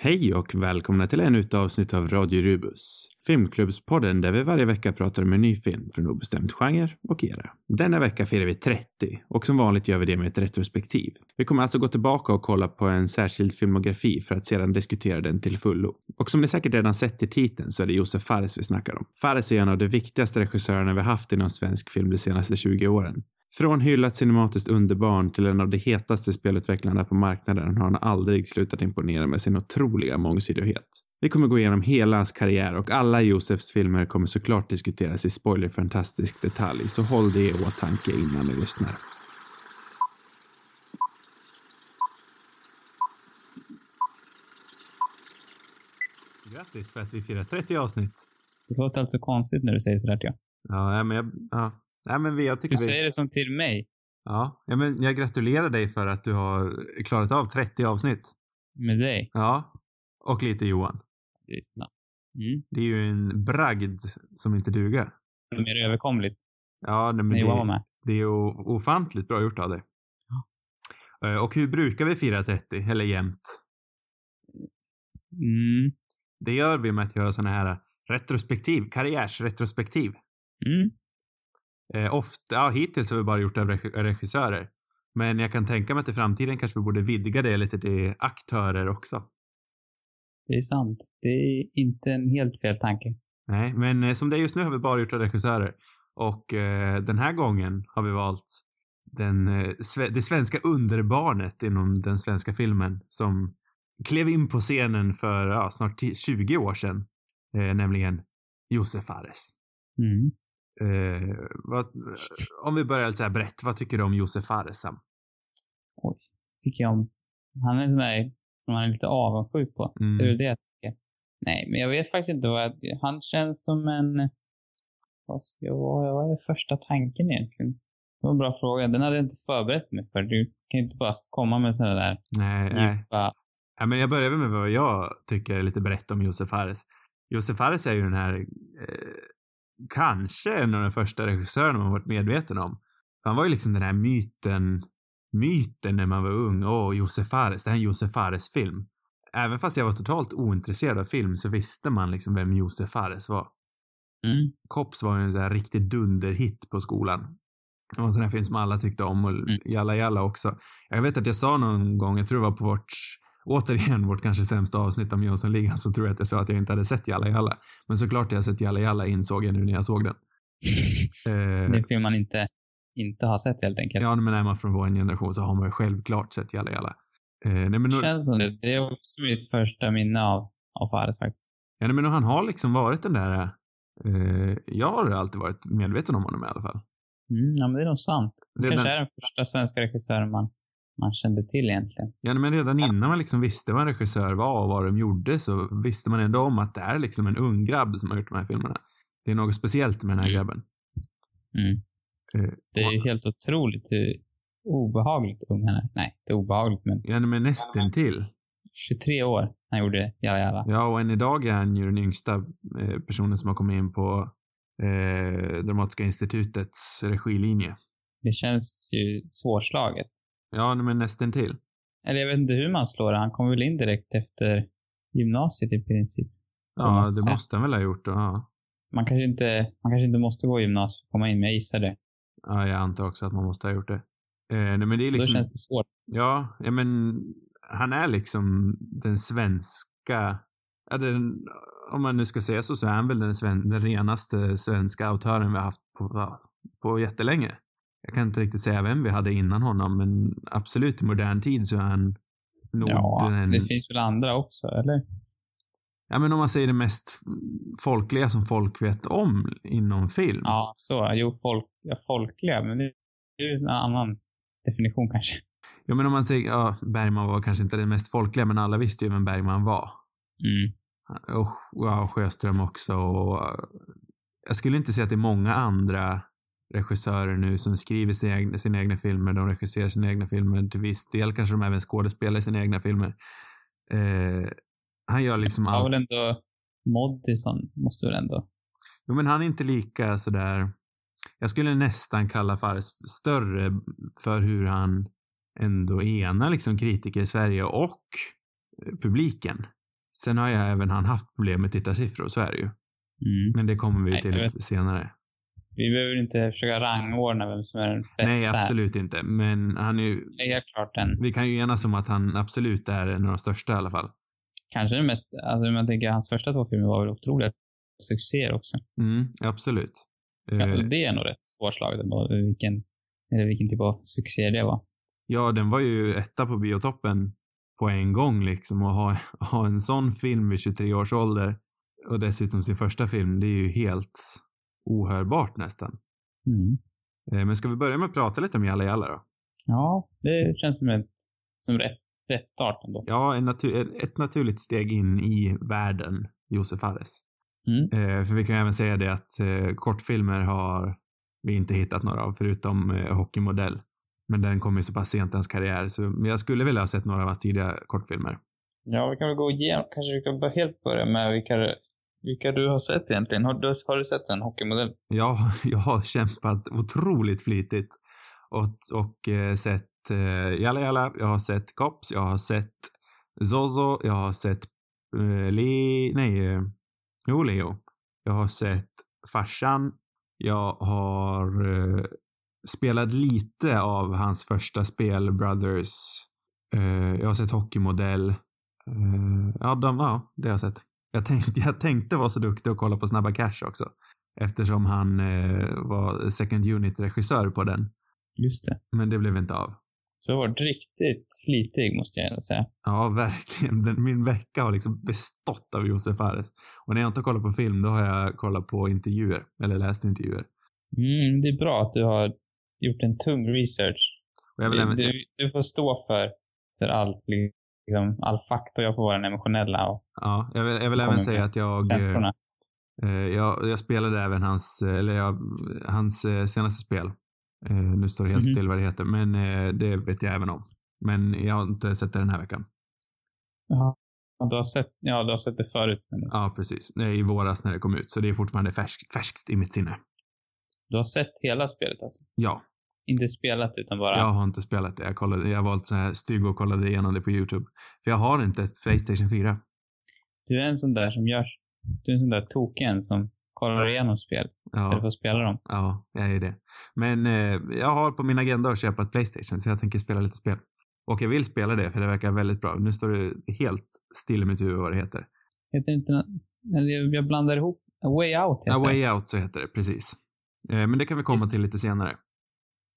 Hej och välkomna till ännu ett avsnitt av Radio Rubus, filmklubbspodden där vi varje vecka pratar om en ny film från obestämd genre och era. Denna vecka firar vi 30 och som vanligt gör vi det med ett retrospektiv. Vi kommer alltså gå tillbaka och kolla på en särskild filmografi för att sedan diskutera den till fullo. Och som ni säkert redan sett i titeln så är det Josef Fares vi snackar om. Fares är en av de viktigaste regissörerna vi haft inom svensk film de senaste 20 åren. Från hyllat cinematiskt underbarn till en av de hetaste spelutvecklarna på marknaden har han aldrig slutat imponera med sin otroliga mångsidighet. Vi kommer gå igenom hela hans karriär och alla Josefs filmer kommer såklart diskuteras i spoilerfantastisk detalj, så håll det i åtanke innan ni lyssnar. Grattis för att vi firar 30 avsnitt. Det låter alltså konstigt när du säger sådär till jag. Ja, men jag, ja. Nej, men vi, jag tycker Du vi... säger det som till mig. Ja, ja, men jag gratulerar dig för att du har klarat av 30 avsnitt. Med dig. Ja. Och lite Johan. Det är snabbt. Mm. Det är ju en bragd som inte duger. Det är mer överkomligt. Ja, nej, men det, med. det är ofantligt bra gjort av dig. Eh, Och hur brukar vi fira 30? Eller jämt? Mm. Det gör vi med att göra såna här retrospektiv, karriärsretrospektiv. Mm. Eh, ofta, ja, hittills har vi bara gjort det av regi- regissörer. Men jag kan tänka mig att i framtiden kanske vi borde vidga det lite till aktörer också. Det är sant. Det är inte en helt fel tanke. Nej, men eh, som det är just nu har vi bara gjort av regissörer. Och eh, den här gången har vi valt den, eh, sve- det svenska underbarnet inom den svenska filmen som klev in på scenen för ja, snart ti- 20 år sedan. Eh, nämligen Josef Fares. Mm. Eh, vad, om vi börjar så här brett, vad tycker du om Josef Fares Sam? Oj. Tycker jag om. Han är en sån där som man är lite avundsjuk på. Mm. Det är det jag tycker. Nej, men jag vet faktiskt inte vad jag, Han känns som en... Vad ska jag vad, är första tanken egentligen? Det var en bra fråga. Den hade jag inte förberett mig för. Du kan ju inte bara komma med sådana där Nej, nej. Ja, men jag börjar med vad jag tycker lite brett om Josef Fares. Josef Fares är ju den här, eh, kanske en av de första regissörerna man varit medveten om. Han var ju liksom den här myten, myten när man var ung. Åh, Josef Fares, det här är en Josef Fares-film. Även fast jag var totalt ointresserad av film så visste man liksom vem Josef Fares var. Mm. Kops var ju en sån här riktig dunderhit på skolan. Det var en sån här film som alla tyckte om och Mm. Jalla Jalla också. Jag vet att jag sa någon gång, jag tror det var på vårt, återigen vårt kanske sämsta avsnitt om Jönssonligan, så tror jag att jag sa att jag inte hade sett Jalla Jalla. Men såklart jag har sett Jalla Jalla insåg jag nu när jag såg den. Det Eh, en film man inte, inte har sett helt enkelt. ja, men är man från vår generation så har man ju självklart sett Jalla Jalla. Eh, nej, men, Det nu, känns som det. Det är också mitt första minne av, av Fares faktiskt. ja, men han har liksom varit den där, eh, jag har alltid varit medveten om honom i alla fall. Mm, ja, men det är nog sant. Det Redan- kanske är den första svenska regissören man, man kände till egentligen. Ja, men redan innan man liksom visste vad en regissör var och vad de gjorde så visste man ändå om att det är liksom en ung grabb som har gjort de här filmerna. Det är något speciellt med den här Mm. grabben. Mm. Eh, Det är ju helt otroligt hur obehagligt ung han är. Nej, det är obehagligt, men Ja, men nästintill. 23 år han gjorde Jalla Jalla. Ja, och än idag är han ju den yngsta eh, personen som har kommit in på eh, Dramatiska institutets regilinje. Det känns ju svårslaget. Ja, men nästintill. Eller jag vet inte hur man slår det. Han kom väl in direkt efter gymnasiet i princip. Ja, det måste han väl ha gjort. Ja. Man kanske inte, man kanske inte måste gå gymnasiet för att komma in, men jag gissar det. ja, jag antar också att man måste ha gjort det. Eh, nej, men det är Då liksom... känns det svårt. Ja, ja men han är liksom den svenska, ja, den, om man nu ska säga så, så är han väl den, sven, den renaste svenska autören vi har haft på, på jättelänge. Jag kan inte riktigt säga vem vi hade innan honom, men absolut i modern tid så är han nog Ja, den, det finns väl andra också, eller? ja men om man säger det mest folkliga som folk vet om inom film. Ja, så. Jo, folk, ja, folkliga, men det är ju en annan definition kanske. Ja men om man säger, ja, Bergman var kanske inte den mest folkliga, men alla visste ju vem Bergman var. Mm. Och ja, Sjöström också och jag skulle inte säga att det är många andra regissörer nu som skriver sina egna, sina egna filmer, de regisserar sina egna filmer, till viss del kanske de även skådespelar sina egna filmer. Eh, han gör liksom allt. väl ändå Moddison, måste väl ändå... Jo men han är inte lika sådär, jag skulle nästan kalla Fares större för hur han ändå enar liksom kritiker i Sverige och eh, publiken. Sen har jag även han haft problem med tittarsiffror, så är det ju. Mm. Men det kommer vi Nej, till lite senare. Vi behöver inte försöka rangordna vem som är den bästa. Nej, absolut inte. Men han är ju, är klart den, vi kan ju enas om att han absolut är en av de största i alla fall. kanske den mest, alltså man tänker hans första två filmer var väl otroliga succéer också. Mm, absolut. Ja, Eh, det är nog rätt svårslaget ändå, vilken, eller vilken typ av succé det var. Ja, den var ju etta på biotoppen på en gång liksom och ha, ha en sån film vid 23 års ålder och dessutom sin första film, det är ju helt ohörbart nästan. Mm. Eh, Men ska vi börja med att prata lite om Jalla Jalla då? Ja, det känns som, ett, som rätt, rätt start ändå. Ja, en natur, ett naturligt steg in i världen Josef Fares. Mm. Eh, för vi kan ju även säga det att eh, kortfilmer har vi inte hittat några av, förutom eh, Hockeymodell. Men den kom ju så pass sent i hans karriär, så men jag skulle vilja ha sett några av hans tidiga kortfilmer. Ja, vi kan väl gå igenom, kanske vi kan börja helt börja med vilka, vilka du har sett egentligen. Har du, har du sett en hockeymodell? Ja, jag har kämpat otroligt flitigt och, och eh, sett eh, Jalla Jalla, jag har sett Cops, jag har sett Zozo, jag har sett eh, Le, nej, eh, jo Leo. Jag har sett Farsan, jag har eh, spelat lite av hans första spel, Brothers. Eh, jag har sett Hockeymodell. Eh, ja, de, ja, det har jag sett. Jag tänkte, jag tänkte vara så duktig och kolla på Snabba Cash också. Eftersom han eh, var second unit-regissör på den. Just det. Men det blev inte av. Så du har varit riktigt flitig, måste jag ändå säga. Ja, verkligen. Den, min vecka har liksom bestått av Josef Fares. Och när jag inte har kollat på film, då har jag kollat på intervjuer. Eller läst intervjuer. Mm, det är bra att du har gjort en tung research. Jag vill även, Du, du får stå för, för allt, liksom, all fakta. Jag får vara den emotionella och ja, jag vill, jag vill även säga att jag, eh, eh, jag, jag spelade även hans, eh, eller jag, hans eh, senaste spel. Eh, nu står det helt Mhm. still vad det heter, men eh, det vet jag även om. Men jag har inte sett det den här veckan. Ja, du har sett, ja, du har sett det förut. Men Ja, precis. I våras när det kom ut, så det är fortfarande färskt, färskt i mitt sinne. du har sett hela spelet alltså? Ja, Inte spelat utan bara... jag har inte spelat det. Jag, kollade, jag har valt så här stygg och kollade igenom det på YouTube. För jag har inte ett Playstation 4. Du är en sån där som gör... Du är en sån där token som kollar igenom spel istället för Ja, att spela dem. ja, jag är det. Men eh, jag har på min agenda att köpa ett Playstation, så jag tänker spela lite spel. Och jag vill spela det, för det verkar väldigt bra. Nu står det helt still i mitt huvud vad det heter. Heter inte... nå- eller Jag blandar ihop... A Way Out heter A det. Way Out, så heter det, precis. Eh, men det kan vi komma Just. till lite senare.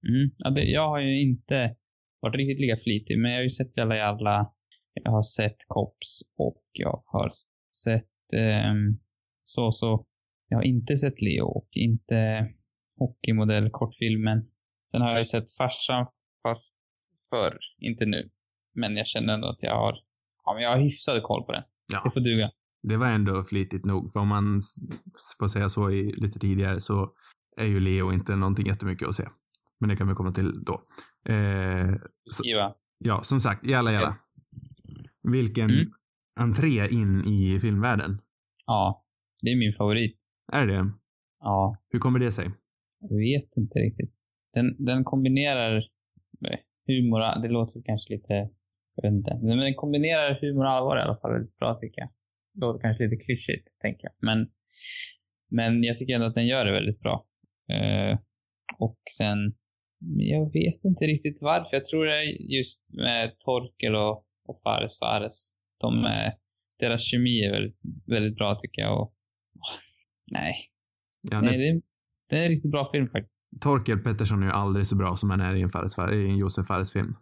Mm. Ja, det, jag har ju inte varit riktigt lika flitig, men jag har ju sett Jalla Jalla, jag har sett Cops och jag har sett ehm, så så. Jag har inte sett Leo och inte Hockeymodell kortfilmen. Sen har jag ju sett Farsan, fast förr, inte nu. Men jag känner ändå att jag har, ja men jag har hyfsad koll på den. Det Ja, får duga. det var ändå flitigt nog. För om man får säga så i, lite tidigare så är ju Leo inte någonting jättemycket att se. Men det kan vi komma till då. Eh, så, Skriva. ja, som sagt, jalla jalla. Vilken Mm. entré in i filmvärlden. Ja, det är min favorit. Är det? Ja, Hur kommer det sig? Jag vet inte riktigt. Den, den kombinerar humor, det låter kanske lite, jag vet inte. Men den kombinerar humor och allvar i alla fall väldigt bra tycker jag. Det låter kanske lite klyschigt, tänker jag. Men, men jag tycker ändå att den gör det väldigt bra. Eh, och sen, jag vet inte riktigt varför. Jag tror det är just med Torkel och, och Fares Fares. De, är- deras kemi är väldigt, väldigt bra tycker jag. Och, nej, Ja, nej det, det, är- en riktigt bra film faktiskt. Torkel Pettersson är ju aldrig så bra som han är i en, Fares, i en Josef Fares-film.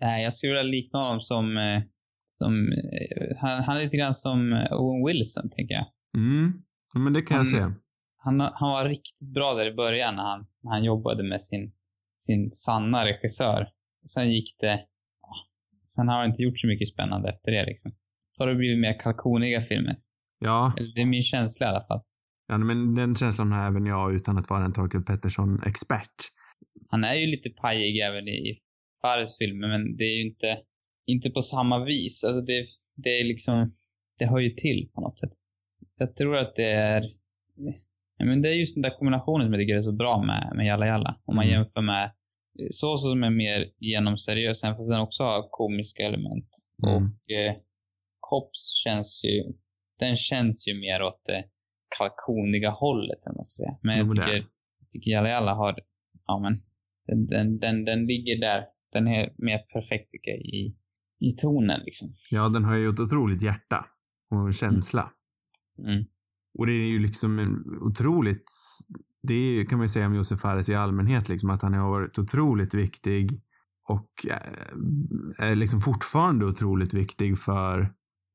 Nej, jag skulle vilja likna honom som, eh, som eh, han, han är lite grann som eh, Owen Wilson, tänker jag. Mm, men det kan jag Han- se. Han, han var riktigt bra där i början när han, när han jobbade med sin, sin sanna regissör. Och sen gick det... ja, Sen har han inte gjort så mycket spännande efter det liksom. Så har det blivit mer kalkoniga filmer. Ja, det är min känsla i alla fall. ja, men den känslan har även jag utan att vara en Torkel Pettersson-expert. Han är ju lite pajig även i Fares filmer, men det är ju inte, inte på samma vis. Alltså det, det är liksom, det hör ju till på något sätt. Jag tror att det är, men det är just den där kombinationen som jag tycker är så bra med, med Jalla Jalla. Om man Mm. jämför med så som är mer genomseriös, även fast den också har komiska element. Mm. Och eh, Kops känns ju, den känns ju mer åt det kalkoniga hållet, eller man ska säga. Men jag tycker, jag tycker Jalla Jalla har, ja men, den, den, den, den ligger där. Den är mer perfekt tycker jag i, i tonen liksom. Ja, den har ju ett otroligt hjärta och en känsla. Mm. Och det är ju liksom en otroligt, det är, kan man ju säga om Josef Fares i allmänhet, liksom att han har varit otroligt viktig och eh, är liksom fortfarande otroligt viktig för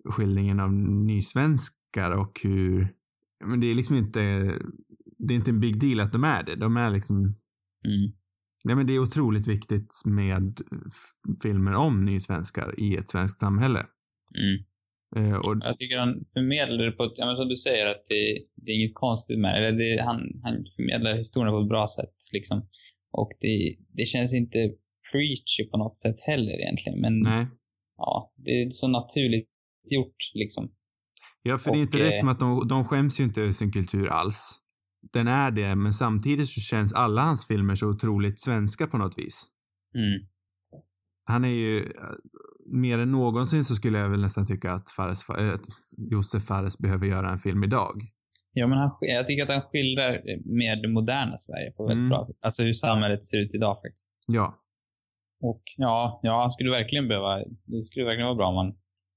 skildringen av nysvenskar och hur, men det är liksom inte, det är inte en big deal att de är det. De är liksom, Mm. nej men det är otroligt viktigt med filmer om nysvenskar i ett svenskt samhälle. Mm. Eh, och Jag tycker han förmedlar det på ett, ja men som du säger att det, det är inget konstigt med. Eller det, han, han förmedlar historien på ett bra sätt liksom. Och det, det känns inte preachy på något sätt heller egentligen. Men nej. ja, det är så naturligt gjort liksom. Ja, för det är inte Och, rätt eh, som att de, de skäms ju inte över sin kultur alls. Den är det, men samtidigt så känns alla hans filmer så otroligt svenska på något vis. Mm. Han är ju, mer än någonsin så skulle jag väl nästan tycka att, Fares, äh, Josef Fares behöver göra en film idag. Ja, men han, jag tycker att han skildrar mer det moderna Sverige på väldigt Mm. bra. Alltså hur samhället ser ut idag faktiskt. Ja. Och ja, ja, han skulle verkligen behöva, det skulle verkligen vara bra om han,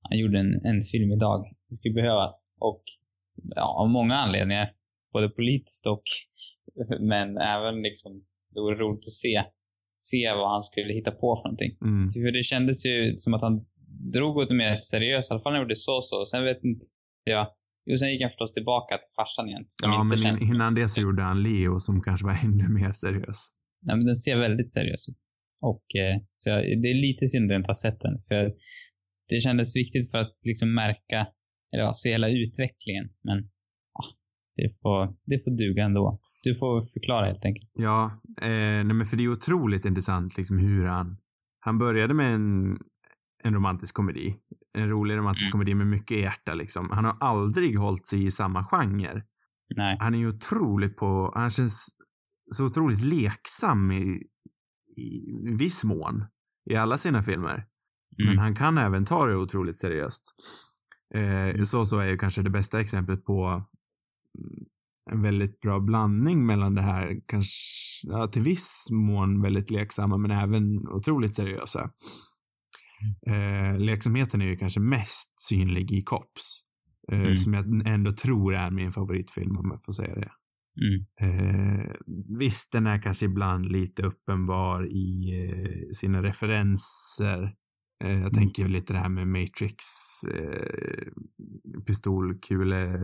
han gjorde en, en film idag. Det skulle behövas. Och ja, av många anledningar. Både politiskt och, men även liksom, det vore roligt att se, se vad han skulle hitta på för någonting. Mm. För det kändes ju som att han drog åt det mer seriöst, i alla fall när han gjorde så så. Sen vet inte jag, jo sen gick han förstås tillbaka till farsan igen. Ja, men in, innan det så gjorde han Leo som kanske var ännu mer seriös. Nej, men den ser väldigt seriös ut. Och eh, så jag, det är lite synd att jag inte har sett den. För det kändes viktigt för att liksom märka, eller ja, se hela utvecklingen. Men det, får, det får duga ändå. Du får förklara helt enkelt. Ja, eh, nej men för det är otroligt intressant liksom hur han, han började med en, en romantisk komedi. En rolig romantisk Mm. komedi med mycket hjärta liksom. Han har aldrig hållit sig i samma genre. Nej. Han är ju otroligt på, han känns så otroligt leksam i, i viss mån i alla sina filmer. Men Mm. han kan även ta det otroligt seriöst. Eh, så så är ju kanske det bästa exemplet på mm, en väldigt bra blandning mellan det här, kanske, ja, till viss mån väldigt leksamma men även otroligt seriösa. Eh, leksamheten är ju kanske mest synlig i Cops. Eh, Mm. Som jag ändå tror är min favoritfilm om jag får säga det. Mm. Eh, visst, den är kanske ibland lite uppenbar i eh, sina referenser. Eh, jag tänker ju lite det här med Matrix, eh, pistolkule,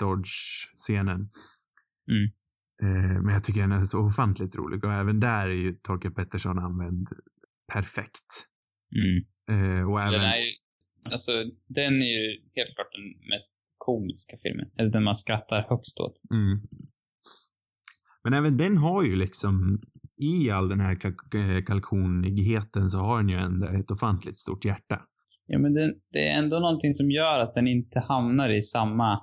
Dodge-scenen. Mm. Eh, men jag tycker den är så ofantligt rolig och även där är ju Torkel Pettersson använd perfekt. Mm. Eh, och även... Den är ju, alltså, den är ju helt klart den mest komiska filmen. Eller den man skrattar högst åt. Mm. Men även den har ju liksom, i all den här eh, kalkonigheten så har den ju ändå ett ofantligt stort hjärta. Ja, men den, det är ändå någonting som gör att den inte hamnar i samma,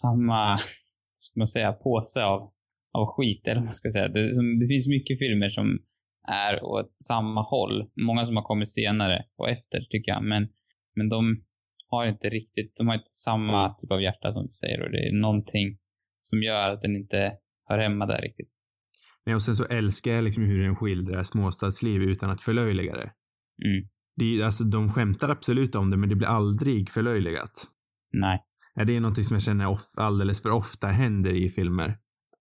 samma, ska man säga, påse av, av skit, eller vad man ska säga. Det, som, det finns mycket filmer som är åt samma håll. Många som har kommit senare och efter, tycker jag. Men, men de har inte riktigt, de har inte samma typ av hjärta som du säger. Och det är någonting som gör att den inte hör hemma där riktigt. Nej, och sen så älskar jag liksom hur den skildrar småstadsliv utan att förlöjliga det. Mm. det är, alltså, de skämtar absolut om det, men det blir aldrig förlöjligat. Nej. Det är någonting som jag känner of, alldeles för ofta händer i filmer.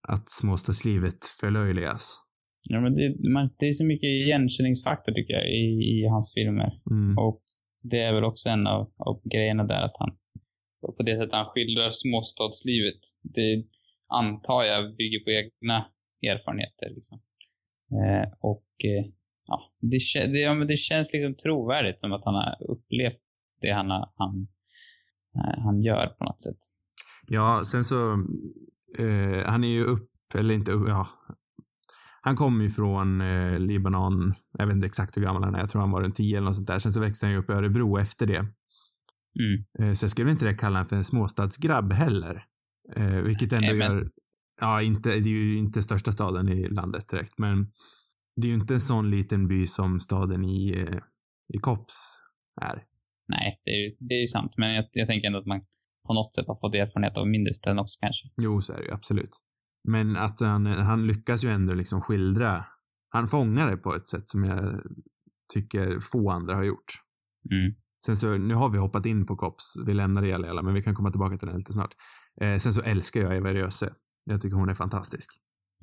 Att småstadslivet förlöjligas. Ja, men det, man, det är så mycket igenkänningsfaktor tycker jag i, i hans filmer. Mm. Och det är väl också en av, av grejerna där att han, på det sättet han skildrar småstadslivet, det antar jag bygger på egna erfarenheter liksom. Eh, och eh, ja, det, det, ja, men det känns liksom trovärdigt som att han har upplevt det han, han, han gör på något sätt. Ja, sen så, eh, han är ju upp, eller inte upp, ja. Han kommer ju från eh, Libanon, jag vet inte exakt hur gammal han är, jag tror han var runt 10 eller något sånt där. Sen så växte han ju upp i Örebro efter det. Mm. Eh, så jag skulle inte kalla honom för en småstadsgrabb heller. Eh, vilket ändå Nej, men- gör, ja, inte, det är ju inte största staden i landet direkt, men det är ju inte en sån liten by som staden i, eh, i Kops är. Nej, det är, ju- det är ju sant. Men jag, jag tänker ändå att man på något sätt har fått erfarenhet av mindre ställen också kanske. Jo, så är det ju absolut. Men att han, han lyckas ju ändå liksom skildra, han fångar det på ett sätt som jag tycker få andra har gjort. Mm. Sen så, nu har vi hoppat in på Kops, vi lämnar det alla, men vi kan komma tillbaka till den lite snart. Eh, sen så älskar jag Eva Röse. Jag tycker hon är fantastisk.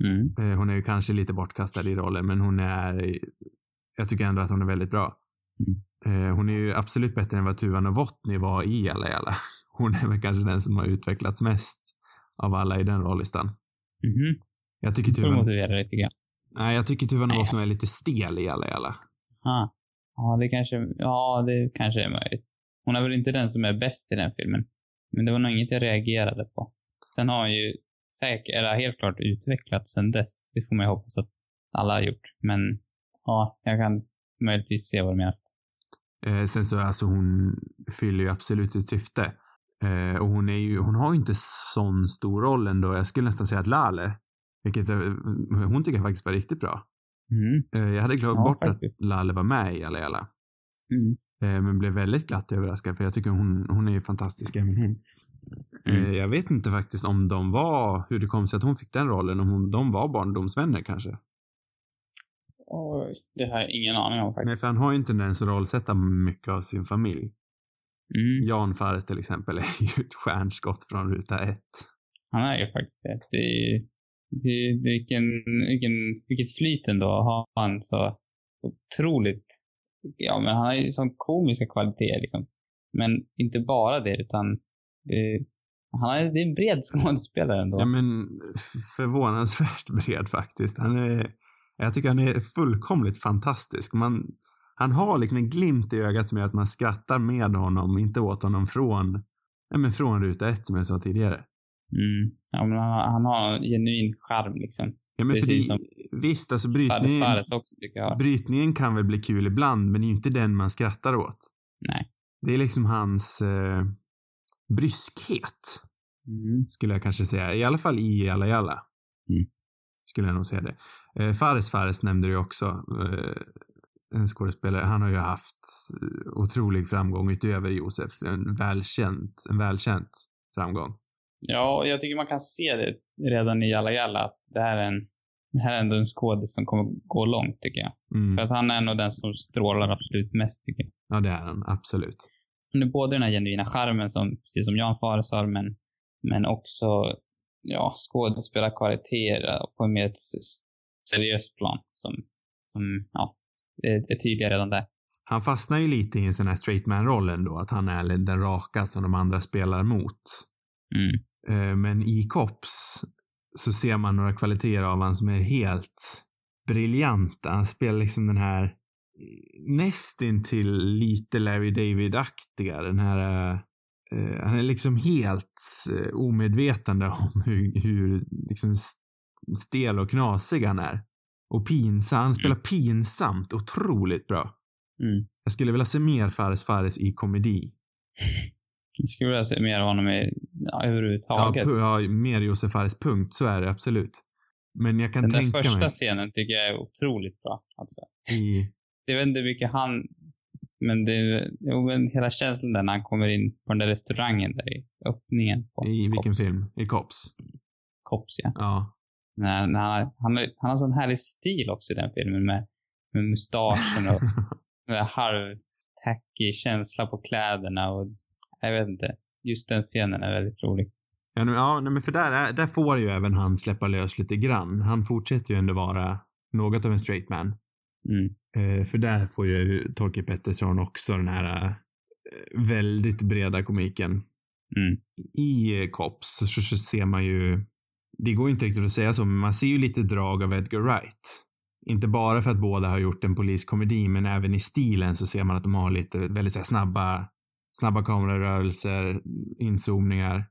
Mm. Eh, hon är ju kanske lite bortkastad i rollen, men hon är, jag tycker ändå att hon är väldigt bra. Eh, hon är ju absolut bättre än vad Tuva Novotny var i Alla Jalla. Hon är väl kanske den som har utvecklats mest av alla i den rollistan. Mhm. Jag tycker Tuva, nej, jag tycker Tuva Novotny är lite stel i Alla Jalla. Ah. Ja, det kanske, ja, det kanske är möjligt. Hon är väl inte den som är bäst i den filmen. Men det var nog inget jag reagerade på. Sen har hon ju säkert, eller helt klart utvecklats sen dess. Det får man ju hoppas att alla har gjort. Men ja, jag kan möjligtvis se vad du menar. Eh, sen så alltså hon fyller ju absolut sitt syfte. Eh, och hon är ju, hon har ju inte sån stor roll ändå. Jag skulle nästan säga att Lale, vilket eh, hon tycker faktiskt var riktigt bra. Mm. Eh, jag hade glömt Ja, bort faktiskt. att Lale var med i Alla Jalla. Mm. Eh, men blev väldigt glatt överraskad för jag tycker hon, hon är ju fantastisk även hon. Mm. Eh, jag vet inte faktiskt om de var, hur det kom sig att hon fick den rollen, om hon, de var barndomsvänner kanske. Oj, det har jag ingen aning om faktiskt. Nej, för han har ju en tendens att rollsätta mycket av sin familj. Mm. Jan Fares till exempel är ju ett stjärnskott från ruta ett. Han är ju faktiskt det. Det är det, är- vilken, vilken, vilket flyt ändå att ha han så otroligt, ja men han har ju sån komiska kvaliteter liksom. Men inte bara det utan det, han är, det är en bred skådespelare ändå. Ja men förvånansvärt bred faktiskt. Han är, jag tycker han är fullkomligt fantastisk. Man, han har liksom en glimt i ögat som gör att man skrattar med honom, inte åt honom från, ja men från ruta ett som jag sa tidigare. Mm. Ja, men han, har- han har en genuin charm liksom. Ja men för Precis det, visst alltså brytningen, Fares också tycker jag. brytningen kan väl bli kul ibland, men det är ju inte den man skrattar åt. Nej. Det är liksom hans eh, bryskhet. Mm. skulle jag kanske säga. I alla fall i Alla Jalla. Mm. Skulle jag nog säga det. Eh, Fares Fares nämnde du ju också. Eh, en skådespelare. Han har ju haft eh, otrolig framgång utöver Josef. En välkänt, en välkänt framgång. Ja, jag tycker man kan se det redan i Jalla Jalla att det här är en det här är ändå en skådis som kommer gå långt tycker jag. För Mm. att han är nog den som strålar absolut mest tycker jag. Ja, det är han. Absolut. Han är både den här genuina charmen som, precis som Jan Fares har, men, men också ja, skådespelarkvaliteter på en mer ett seriöst plan som, som ja, är, är tydliga redan där. Han fastnar ju lite i en sån här straight man-roll ändå. Att han är den raka som de andra spelar mot. Mm. Eh, Men i Cops så ser man några kvaliteter av han som är helt briljanta. Han spelar liksom den här nästintill lite Larry David-aktiga. Den här eh, han är liksom helt eh, omedvetande om hur, hur liksom st- stel och knasig han är. Och pinsam. Han spelar pinsamt otroligt bra. Mm. Jag skulle vilja se mer Fares Fares i komedi. Jag skulle vilja se mer av honom i, ja, Ja, överhuvudtaget. pu- ja, mer Josef Fares punkt, så är det absolut. Men jag kan Den tänka första mig scenen tycker jag är otroligt bra. Alltså. i... Jag vet inte hur mycket han, men det jo, men hela känslan där när han kommer in på den där restaurangen där i öppningen på I vilken film? I Cops? Kops, ja. Ja. När, när han, han, har- han har sån härlig stil också i den filmen med, med mustaschen och med halvtackig känsla på kläderna och jag vet inte. Just den scenen är väldigt rolig. ja, nu- ja men för där, är, där får ju även han släppa lös lite grann. Han fortsätter ju ändå vara något av en straight man. Mm. Eh, för där får ju Torkel Pettersson också den här eh, väldigt breda komiken. Mm. I eh, Cops så, så, ser man ju, det går inte riktigt att säga så, men man ser ju lite drag av Edgar Wright. Inte bara för att båda har gjort en poliskomedi, men även i stilen så ser man att de har lite väldigt här, snabba, snabba kamerarörelser, inzoomningar.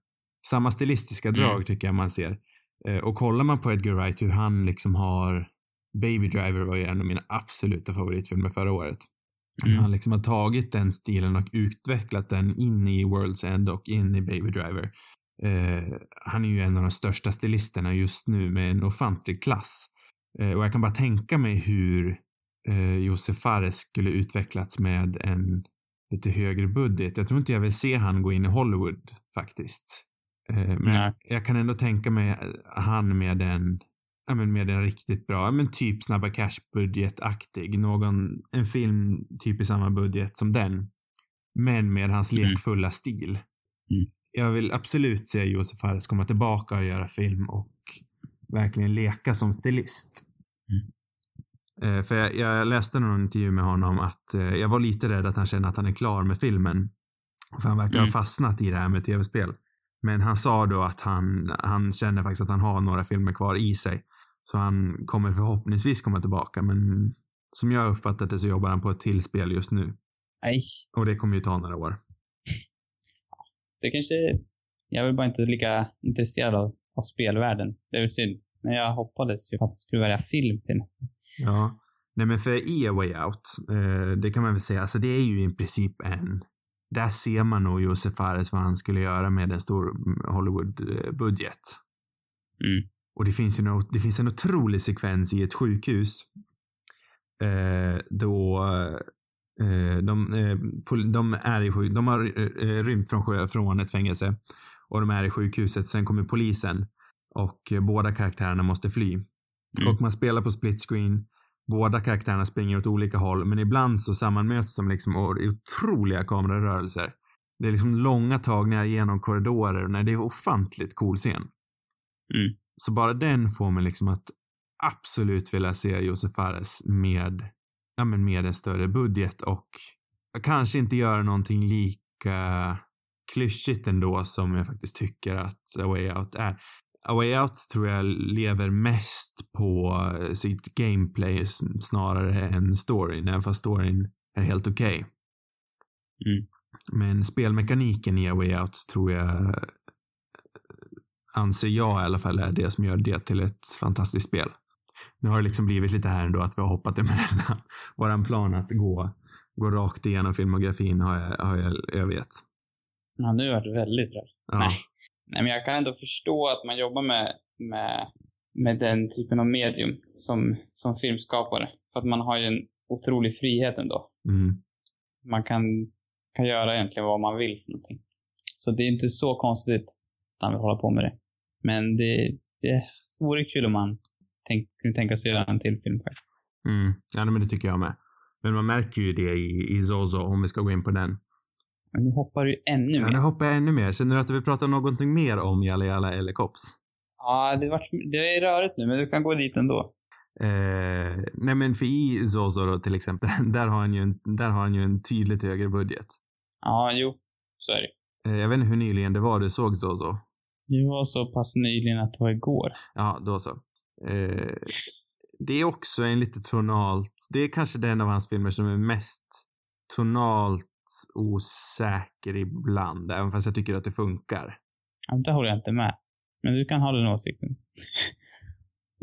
Samma stilistiska drag Mm. tycker jag man ser. Och kollar man på Edgar Wright hur han liksom har Baby Driver var ju en av mina absoluta favoritfilmer förra året. Mm. Han liksom har tagit den stilen och utvecklat den in i World's End och in i Baby Driver. Eh, han är ju en av de största stilisterna just nu med en ofantlig klass. Eh, och jag kan bara tänka mig hur eh, Josef Fares skulle utvecklats med en lite högre budget. Jag tror inte jag vill se han gå in i Hollywood faktiskt. Eh, men Nej. jag kan ändå tänka mig han med en, ja men med en riktigt bra, ja men typ Snabba Cash-budgetaktig. Någon, en film typ i samma budget som den. Men med hans Mm. lekfulla stil. Mm. Jag vill absolut se Josef Fares komma tillbaka och göra film och verkligen leka som stilist. Eh, För jag, jag läste någon intervju med honom att eh, jag var lite rädd att han känner att han är klar med filmen. För han verkar ha Mm. fastnat i det här med tv-spel. Men han sa då att han, han känner faktiskt att han har några filmer kvar i sig. Så han kommer förhoppningsvis komma tillbaka, men som jag uppfattat det så jobbar han på ett till spel just nu. Nej. Och det kommer ju ta några år. Så det kanske... Jag väl bara inte lika intresserad av, av spelvärlden. Det är väl synd. Men jag hoppades ju att det skulle välja film till nästa. Ja. Nej men för A Way Out, eh, det kan man väl säga, alltså det är ju i princip en, där ser man nog Josef Fares vad han skulle göra med en stor Hollywood-budget. Mm. Och det finns ju något, det finns en otrolig sekvens i ett sjukhus. Eh, då eh, de, eh, de är i de har eh, rymt från, från ett fängelse. Och de är i sjukhuset, sen kommer polisen. Och eh, båda karaktärerna måste fly. Mm. Och man spelar på split screen. Båda karaktärerna springer åt olika håll, men ibland så sammanmöts de liksom och det är otroliga kamerarörelser. Det är liksom långa tagningar genom korridorer. Nej, det är ofantligt cool scen. Mm. Så bara den får mig liksom att absolut vilja se Josef Fares med, ja men med en större budget och kanske inte göra någonting lika klyschigt ändå som jag faktiskt tycker att A Way Out är. A Way Out tror jag lever mest på sitt gameplay snarare än storyn, även fast storyn är helt okej. Mm. Men spelmekaniken i A Way Out tror jag anser jag i alla fall är det som gör det till ett fantastiskt spel. Nu har det liksom blivit lite här ändå att vi har hoppat emellan. Våran plan att gå, gå rakt igenom filmografin har jag, har jag, vet. Ja, nu vart det väldigt rört. Ja. Nej. Nej, men jag kan ändå förstå att man jobbar med, med, med den typen av medium som, som filmskapare. För att man har ju en otrolig frihet ändå. Mm. Man kan, kan göra egentligen vad man vill för någonting. Så det är inte så konstigt att han vill hålla på med det. Men det, det vore kul om man tänk, kunde tänka sig att göra en till film faktiskt. Mm. Ja, men det tycker jag med. Men man märker ju det i, i Zozo, om vi ska gå in på den. Men nu hoppar du ännu Ja, mer. nu hoppar jag ännu mer. Känner du att du vill prata någonting mer om Jalla Jalla eller Kops? Ja, det, vart, det är rörigt nu, men du kan gå dit ändå. Eh, nej men för i Zozo då till exempel, där har han ju en, där har han ju en tydligt högre budget. Ja, jo. Så är det. Eh, jag vet inte hur nyligen det var du såg Zozo. Det var så pass nyligen att det var igår. Ja, då så. Eh, det är också en lite tonalt, det är kanske den av hans filmer som är mest tonalt osäker ibland, även fast jag tycker att det funkar. Ja, där håller jag inte med. Men du kan ha den åsikten.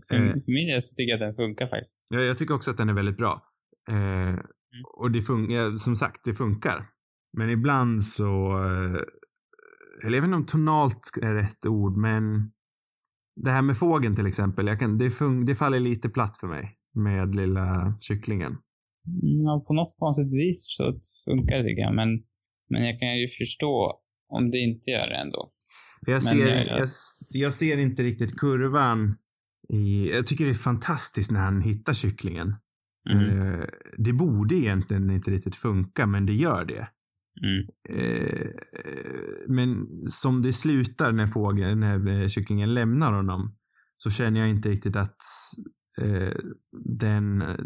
För Eh. min del så tycker jag att den funkar faktiskt. Ja, jag tycker också att den är väldigt bra. Eh, och det funkar, som sagt, det funkar. Men ibland så, eh, eller jag vet inte om tonalt är rätt ord, men det här med fågeln till exempel, jag kan, det, fun, det faller lite platt för mig med lilla kycklingen. Mm, Ja, på något konstigt vis så funkar det jag. Men, men jag kan ju förstå om det inte gör det ändå. Jag ser, jag- jag, jag ser inte riktigt kurvan i, jag tycker det är fantastiskt när han hittar kycklingen. Mm. Eh, det borde egentligen inte riktigt funka, men det gör det. Mm. Eh, men som det slutar när fågeln, när eh, kycklingen lämnar honom, så känner jag inte riktigt att eh, den eh,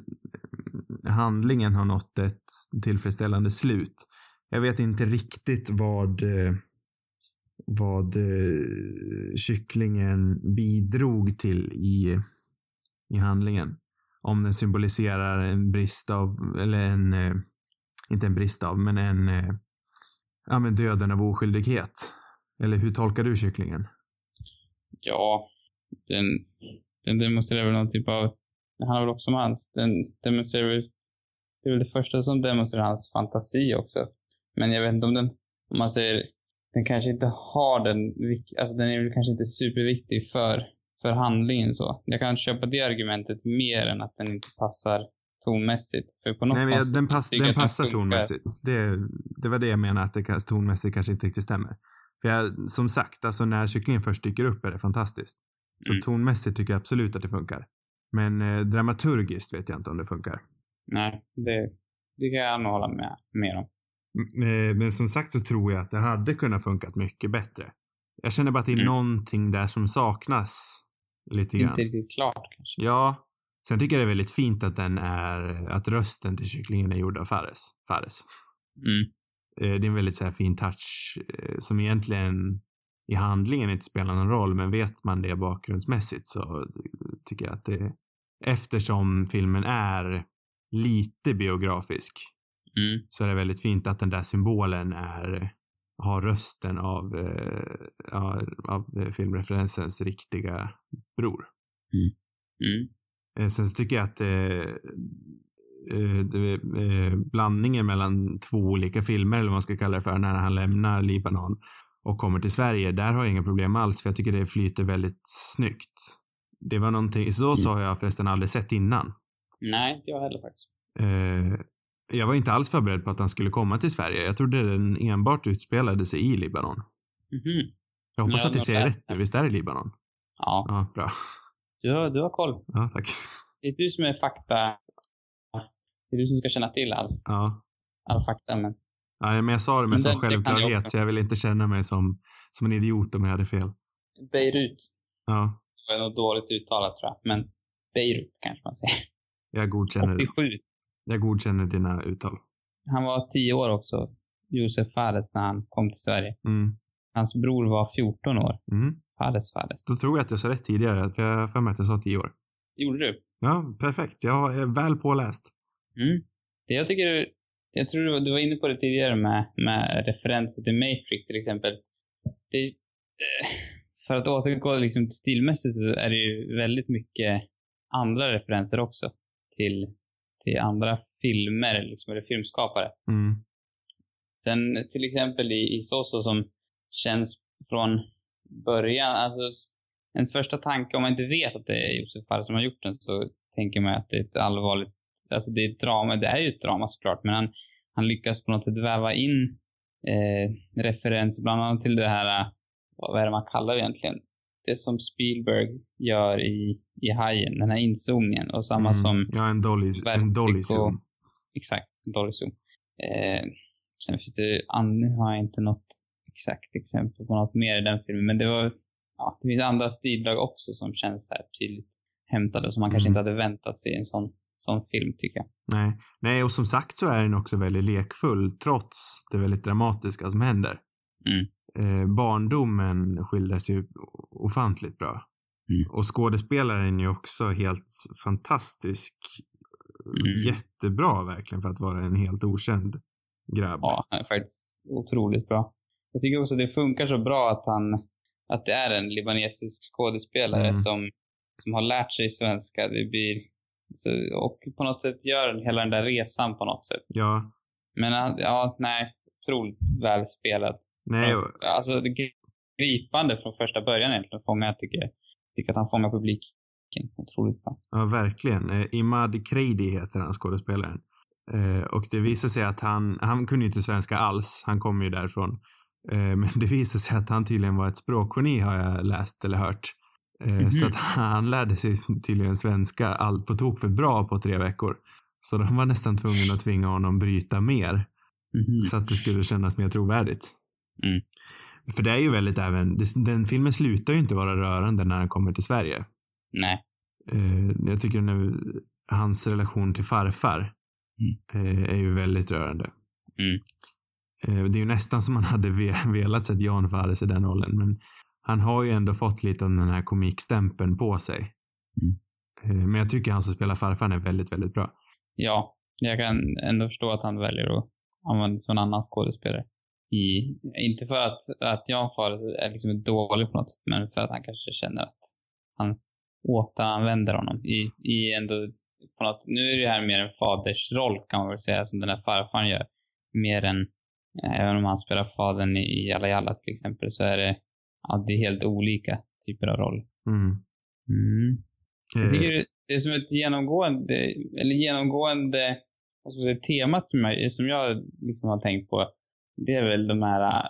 handlingen har nått ett tillfredsställande slut. Jag vet inte riktigt vad eh, vad kycklingen bidrog till i, i handlingen. Om den symboliserar en brist av, eller en, eh, inte en brist av, men en, eh, ja men döden av oskyldighet. Eller hur tolkar du kycklingen? Ja, den, den demonstrerar väl någon typ av... han handlar väl också om hans... Den demonstrerar väl... Det är väl det första som demonstrerar hans fantasi också. Men jag vet inte om den... Om man säger... Den kanske inte har den... Alltså den är väl kanske inte superviktig för, för handlingen så. Jag kan köpa det argumentet mer än att den inte passar tonmässigt. För på något Nej, men den, pass, den passar funkar. tonmässigt. Det, det var det jag menade, att det tonmässigt kanske inte riktigt stämmer. För jag, som sagt, alltså när kycklingen först dyker upp är det fantastiskt. Så Mm. tonmässigt tycker jag absolut att det funkar. Men eh, dramaturgiskt vet jag inte om det funkar. Nej, det, det kan jag nog hålla med mer om. M- eh, Men som sagt så tror jag att det hade kunnat funkat mycket bättre. Jag känner bara att det är Mm. någonting där som saknas lite grann. Inte riktigt klart kanske. Ja. Sen tycker jag det är väldigt fint att den är, att rösten till kycklingen är gjord av Fares. Fares. Mm. Eh, Det är en väldigt så här fin touch eh, som egentligen i handlingen inte spelar någon roll, men vet man det bakgrundsmässigt så tycker jag att det, eftersom filmen är lite biografisk, Mm. så är det väldigt fint att den där symbolen är, har rösten av, eh, av eh, filmreferensens riktiga bror. Mm. Eh, Sen så tycker jag att eh, eh, eh, blandningen mellan två olika filmer, eller vad man ska kalla det för, när han lämnar Libanon och kommer till Sverige, där har jag inga problem alls, för jag tycker det flyter väldigt snyggt. Det var någonting, så så har jag förresten aldrig sett innan. Nej, inte jag heller faktiskt. Eh, jag var inte alls förberedd på att han skulle komma till Sverige. Jag trodde den enbart utspelade sig i Libanon. Mhm. Jag hoppas Ja, att nog ser rätt ut. Visst är det Libanon? Ja, Ja, bra. Du har, du har koll. Ja, tack. Det är du som är fakta... Det är du som ska känna till all, Ja. all fakta, men... ja, men jag sa det med sån det- det jag självklarhet, så jag vill inte känna mig som, som en idiot om jag hade fel. Beirut. Ja, Det var nog dåligt uttalat tror jag, men Beirut kanske man säger. jag godkänner, 87. jag godkänner dina uttal. Han var 10 år också, Josef Fares, när han kom till Sverige. Mm. Hans bror var 14 år. Mm. Fares Fares. Då tror jag att jag sa rätt tidigare, för jag för mig att jag sa tio år. Gjorde du? Ja, perfekt. Jag är väl påläst. Mm. Det jag tycker, jag tror du var- du var inne på det tidigare med, med referenser till Matrix till exempel. Det, eh, för att återgå liksom stilmässigt så är det ju väldigt mycket andra referenser också till, till andra filmer, liksom, eller filmskapare. Mm. Sen till exempel i, i Soso som känns från början, alltså ens första tanke om man inte vet att det är Josef Fares som har gjort den så tänker man att det är ett allvarligt, alltså det är ett drama, det är ju ett drama såklart, men han, han lyckas på något sätt väva in eh, referenser bland annat till det här, eh, vad är det man kallar det egentligen? Det som Spielberg gör i, i Hajen, den här inzoomningen och samma Mm. som Ja, en dolly, en dolly zoom. Exakt, Dolly Zoom. Eh, sen finns det, an- nu har jag inte något exakt exempel på något mer i den filmen, men det var, ja, det finns andra stildrag också som känns här tydligt hämtade som man kanske Mm. inte hade väntat sig i en sån, sån film tycker jag. Nej. Nej, och som sagt så är den också väldigt lekfull, trots det väldigt dramatiska som händer. Mm. Eh, barndomen skildras ju ofantligt bra. Mm. Och skådespelaren är ju också helt fantastisk. Mm. Jättebra verkligen för att vara en helt okänd grabb. Ja, han är faktiskt otroligt bra. Jag tycker också det funkar så bra att han, att det är en libanesisk skådespelare Mm. som, som har lärt sig svenska. Det blir, och på något sätt gör hela den där resan på något sätt. Ja. Men ja, nej, otroligt välspelat. Nej, och, Alltså det är gripande från första början egentligen. Fånga, tycker jag. Tycker att han fångar publiken otroligt bra. Ja, verkligen. Eh, Imad Kreidi heter han, skådespelaren. Eh, och det visar sig att han, han kunde ju inte svenska alls. Han kommer ju därifrån. Eh, men det visar sig att han tydligen var ett språkgeni har jag läst eller hört. Mhm. Så att han lärde sig tydligen svenska allt på tok för bra på tre veckor. Så de var nästan tvungna att tvinga honom bryta mer. Så att det skulle kännas mer trovärdigt. Mm. För det är ju väldigt även, den filmen slutar ju inte vara rörande när han kommer till Sverige. Nej. Eh, jag tycker nu, hans relation till farfar eh, är ju väldigt rörande. Eh, det är ju nästan som man hade ve- velat sett Jan Fares i den rollen, men han har ju ändå fått lite av den här komikstämpeln på sig. Mm. Eh, men jag tycker han som spelar farfar är väldigt, väldigt bra. Ja, jag kan ändå förstå att han väljer att använda sig av en annan skådespelare. I, inte för att, att Jan Fares är liksom dålig på något sätt, men för att han kanske känner att han återanvänder honom i, i ändå på något, nu är det här mer en fadersroll kan man väl säga, som den här farfaren gör. Mer än, även om han spelar fadern i Jalla Jalla till exempel, så är det, ja, det är helt olika typer av roll. Mm. Mm. Jag Eh, tycker det är som ett genomgående, eller genomgående, vad ska man säga, temat som jag, som jag liksom har tänkt på. Det är väl de här,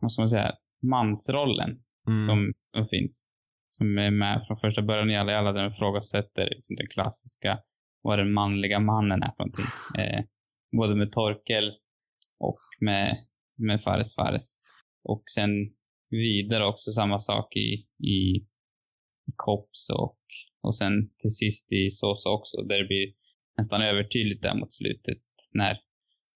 vad ska man säga, mansrollen Mm. som, som finns. Som är med från första början i alla, i alla den ifrågasätter liksom den klassiska, vad den manliga mannen är för någonting. Eh, både med Torkel och med, med Fares Fares. Och sen vidare också samma sak i, i, i Kops och, och sen till sist i Sosa också, där det blir nästan övertydligt där mot slutet när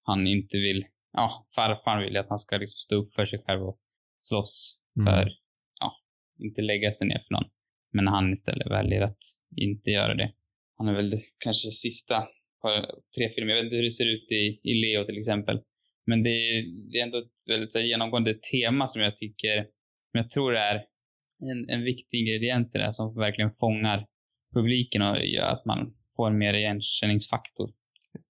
han inte vill, ja, farfar vill att han ska liksom stå upp för sig själv och slåss Mm. för, ja, inte lägga sig ner för någon. Men han istället väljer att inte göra det. Han är väl det, kanske sista på tre filmer. Jag vet inte hur det ser ut i, i Leo till exempel. Men det är, det är ändå ett väldigt så här, genomgående tema som jag tycker, som jag tror är en, en viktig ingrediens i det här som verkligen fångar publiken och gör att man får en mer igenkänningsfaktor.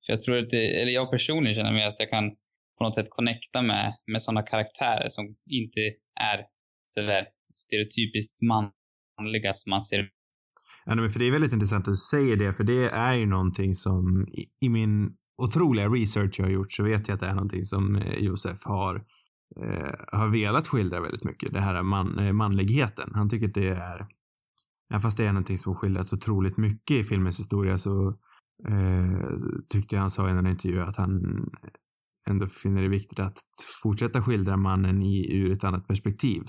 För jag tror att det, eller jag personligen känner mig att jag kan på något sätt connecta med, med sådana karaktärer som inte är sådär stereotypiskt manliga som man ser Ja, men för det är väldigt intressant att du säger det, för det är ju någonting som i, i min otroliga research jag har gjort så vet jag att det är någonting som eh, Josef har, eh, har velat skildra väldigt mycket. Det här man, eh, manligheten. Han tycker att det är, även fast det är någonting som skildras otroligt mycket i filmens historia så eh, tyckte jag han sa i en intervju att han ändå finner det viktigt att fortsätta skildra mannen i, ur ett annat perspektiv.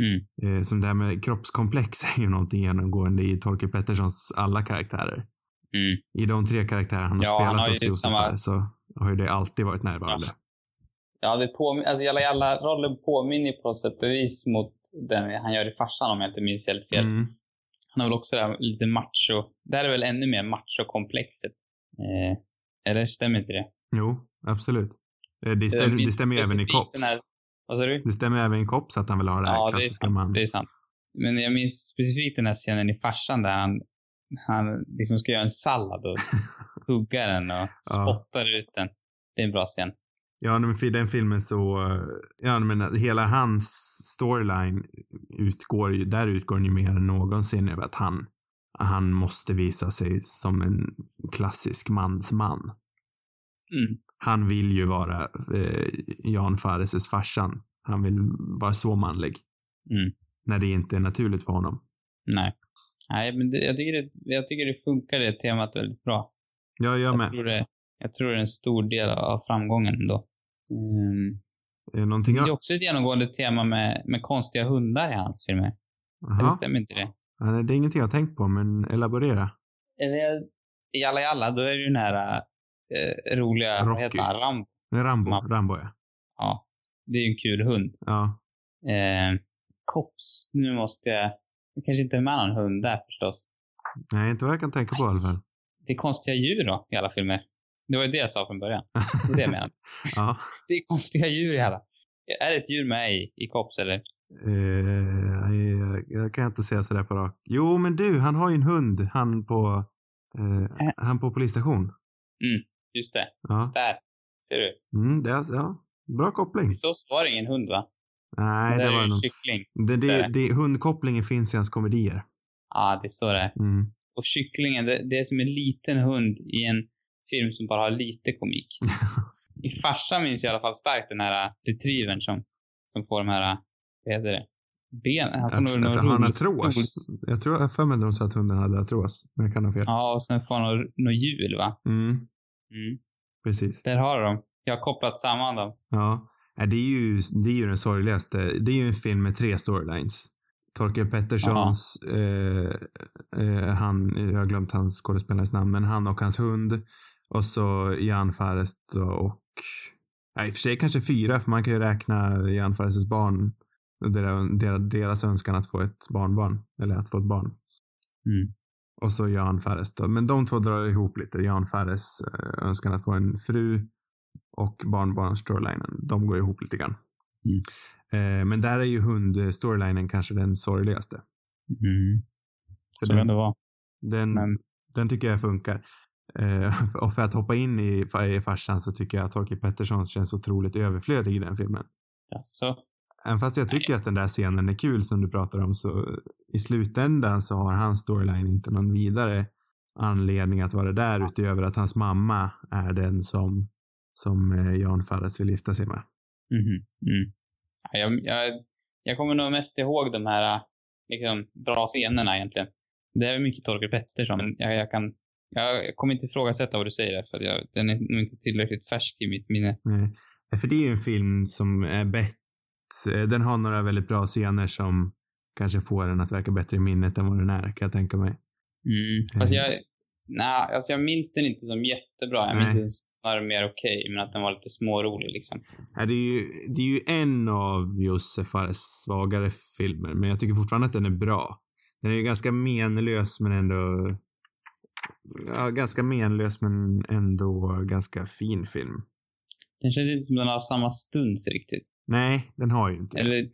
Mm. Eh, som det här med kroppskomplex är ju någonting genomgående i Torkel Petterssons alla karaktärer. Mm. I de tre karaktärer han har Ja, han spelat har åt ju Josef samma- här så har ju det alltid varit närvarande. Ja, det påminner, alltså alla, alla roller påminner på sätt och vis mot den han gör i farsan om jag inte minns helt fel. Mm. Han har väl också det här lite macho, där är väl ännu mer macho-komplexet. Eh, eller stämmer inte det? Jo, absolut. Eh, Det, Det stäm, det finns stämmer ju även i den här- Vad sa du? Det stämmer även i Cops att han vill ha det här Ja, det klassiska sant. man. Det är sant. Men jag minns specifikt den här scenen i farsan där han, han liksom ska göra en sallad och hugga den och spottar ut den. Det är en bra scen. Ja, men för i den filmen så, ja men hela hans storyline utgår ju, där utgår den ju mer än någonsin över att han, han måste visa sig som en klassisk mansman. Mm. Han vill ju vara eh, Jan Fareses farsan. Han vill vara så manlig. Mm. När det inte är naturligt för honom. Nej. Nej, men det, jag, tycker det, jag tycker det funkar det temat väldigt bra. Ja, jag Jag med. tror, det, jag tror det är en stor del av framgången ändå. Mm. Eh, Det Någonting finns ju också ett genomgående tema med, med konstiga hundar i hans filmer. Eller Jaha. stämmer inte det? Ja, det är ingenting jag tänkt på, men elaborera. Eller, I alla i alla, då är det ju den här eh, roliga, vad Rocky. heter han, Rambo. Det är Rambo. Som Rambo, ja. Ja, det är ju en kul hund. Ja. Eh, Kops, nu måste jag... Det kanske inte är med någon hund där förstås. Nej, inte vad jag kan tänka på i alla fall. Det är konstiga djur då, i alla filmer. Det var ju det jag sa från början. Det är det jag menade. Ja. Det är konstiga djur i alla. Är det ett djur med i, i Kops eller? Eh, jag, kan inte säga sådär på rak. Jo, men du, han har ju en hund. Han på, eh, Äh. han på polisstation. Just det, Ja. där. Ser du? Mm, det är, ja. Bra koppling. Så var det ingen hund va? Nej, det det var är ju nog. kyckling. Det, det, det, hundkopplingen finns i hans komedier. Ja, det är så det är. Mm. Och kycklingen, det, det är som en liten hund i en film som bara har lite komik. I farsan minns jag i alla fall starkt den här äh, retrievern som, som får de här, äh, vad heter det? Ben, han får Jag, någon han artros. Jag tror, jag för mig de sa att hunden hade artros. Men jag kan ha fel. Ja, och sen får han något, något hjul va? Mm, Mm. precis. Där har de. Jag har kopplat samman dem. Ja. Det är, ju, det är ju den sorgligaste. Det är ju en film med tre storylines. Torkel Petterssons, eh, eh, han, jag har glömt hans skådespelares namn, men han och hans hund. Och så Jan Farest och, nej, i och för sig kanske fyra, för man kan ju räkna Jan Farests barn, deras, deras, önskan att få ett barnbarn, eller att få ett barn. Mm. Och så Jan Fares då. Men de två drar ihop lite. Jan Fares eh, önskan att få en fru och barnbarn-storylinen. De går ihop lite grann. Mm. Eh, men där är ju hund-storylinen kanske den sorgligaste. Mm. Så kan den, det vara. den, Men, den tycker jag funkar. Eh, och för att hoppa in i, i farsan så tycker jag att Torkel Pettersson känns otroligt överflödig i den filmen. alltså, även fast jag tycker att den där scenen är kul som du pratar om så i slutändan så har hans storyline inte någon vidare anledning att vara där utöver att hans mamma är den som, som eh, Jan Fares vill gifta sig med. Mhm. Mm. Ja, Jag, jag, jag kommer nog mest ihåg de här liksom, bra scenerna egentligen. Det är mycket Torkel Pettersson, men jag, jag kan jag kommer inte ifrågasätta vad du säger för jag, den är nog inte tillräckligt färsk i mitt minne. Nej. För det är ju en film som är bättre. Den har några väldigt bra scener som kanske får den att verka bättre i minnet än vad den är, kan jag tänka mig. Mm. Fast jag, nej, alltså jag minns den inte som jättebra. Jag minns Nej. den snarare mer okej, men att den var lite smårolig liksom. Det, är ju, det är ju en av Josef Fares svagare filmer, men jag tycker fortfarande att den är bra. Den är ju ganska menlös men ändå... Ja, ganska menlös men ändå ganska fin film. Den känns inte som den har samma stuns riktigt. Nej, den har ju inte. Eller,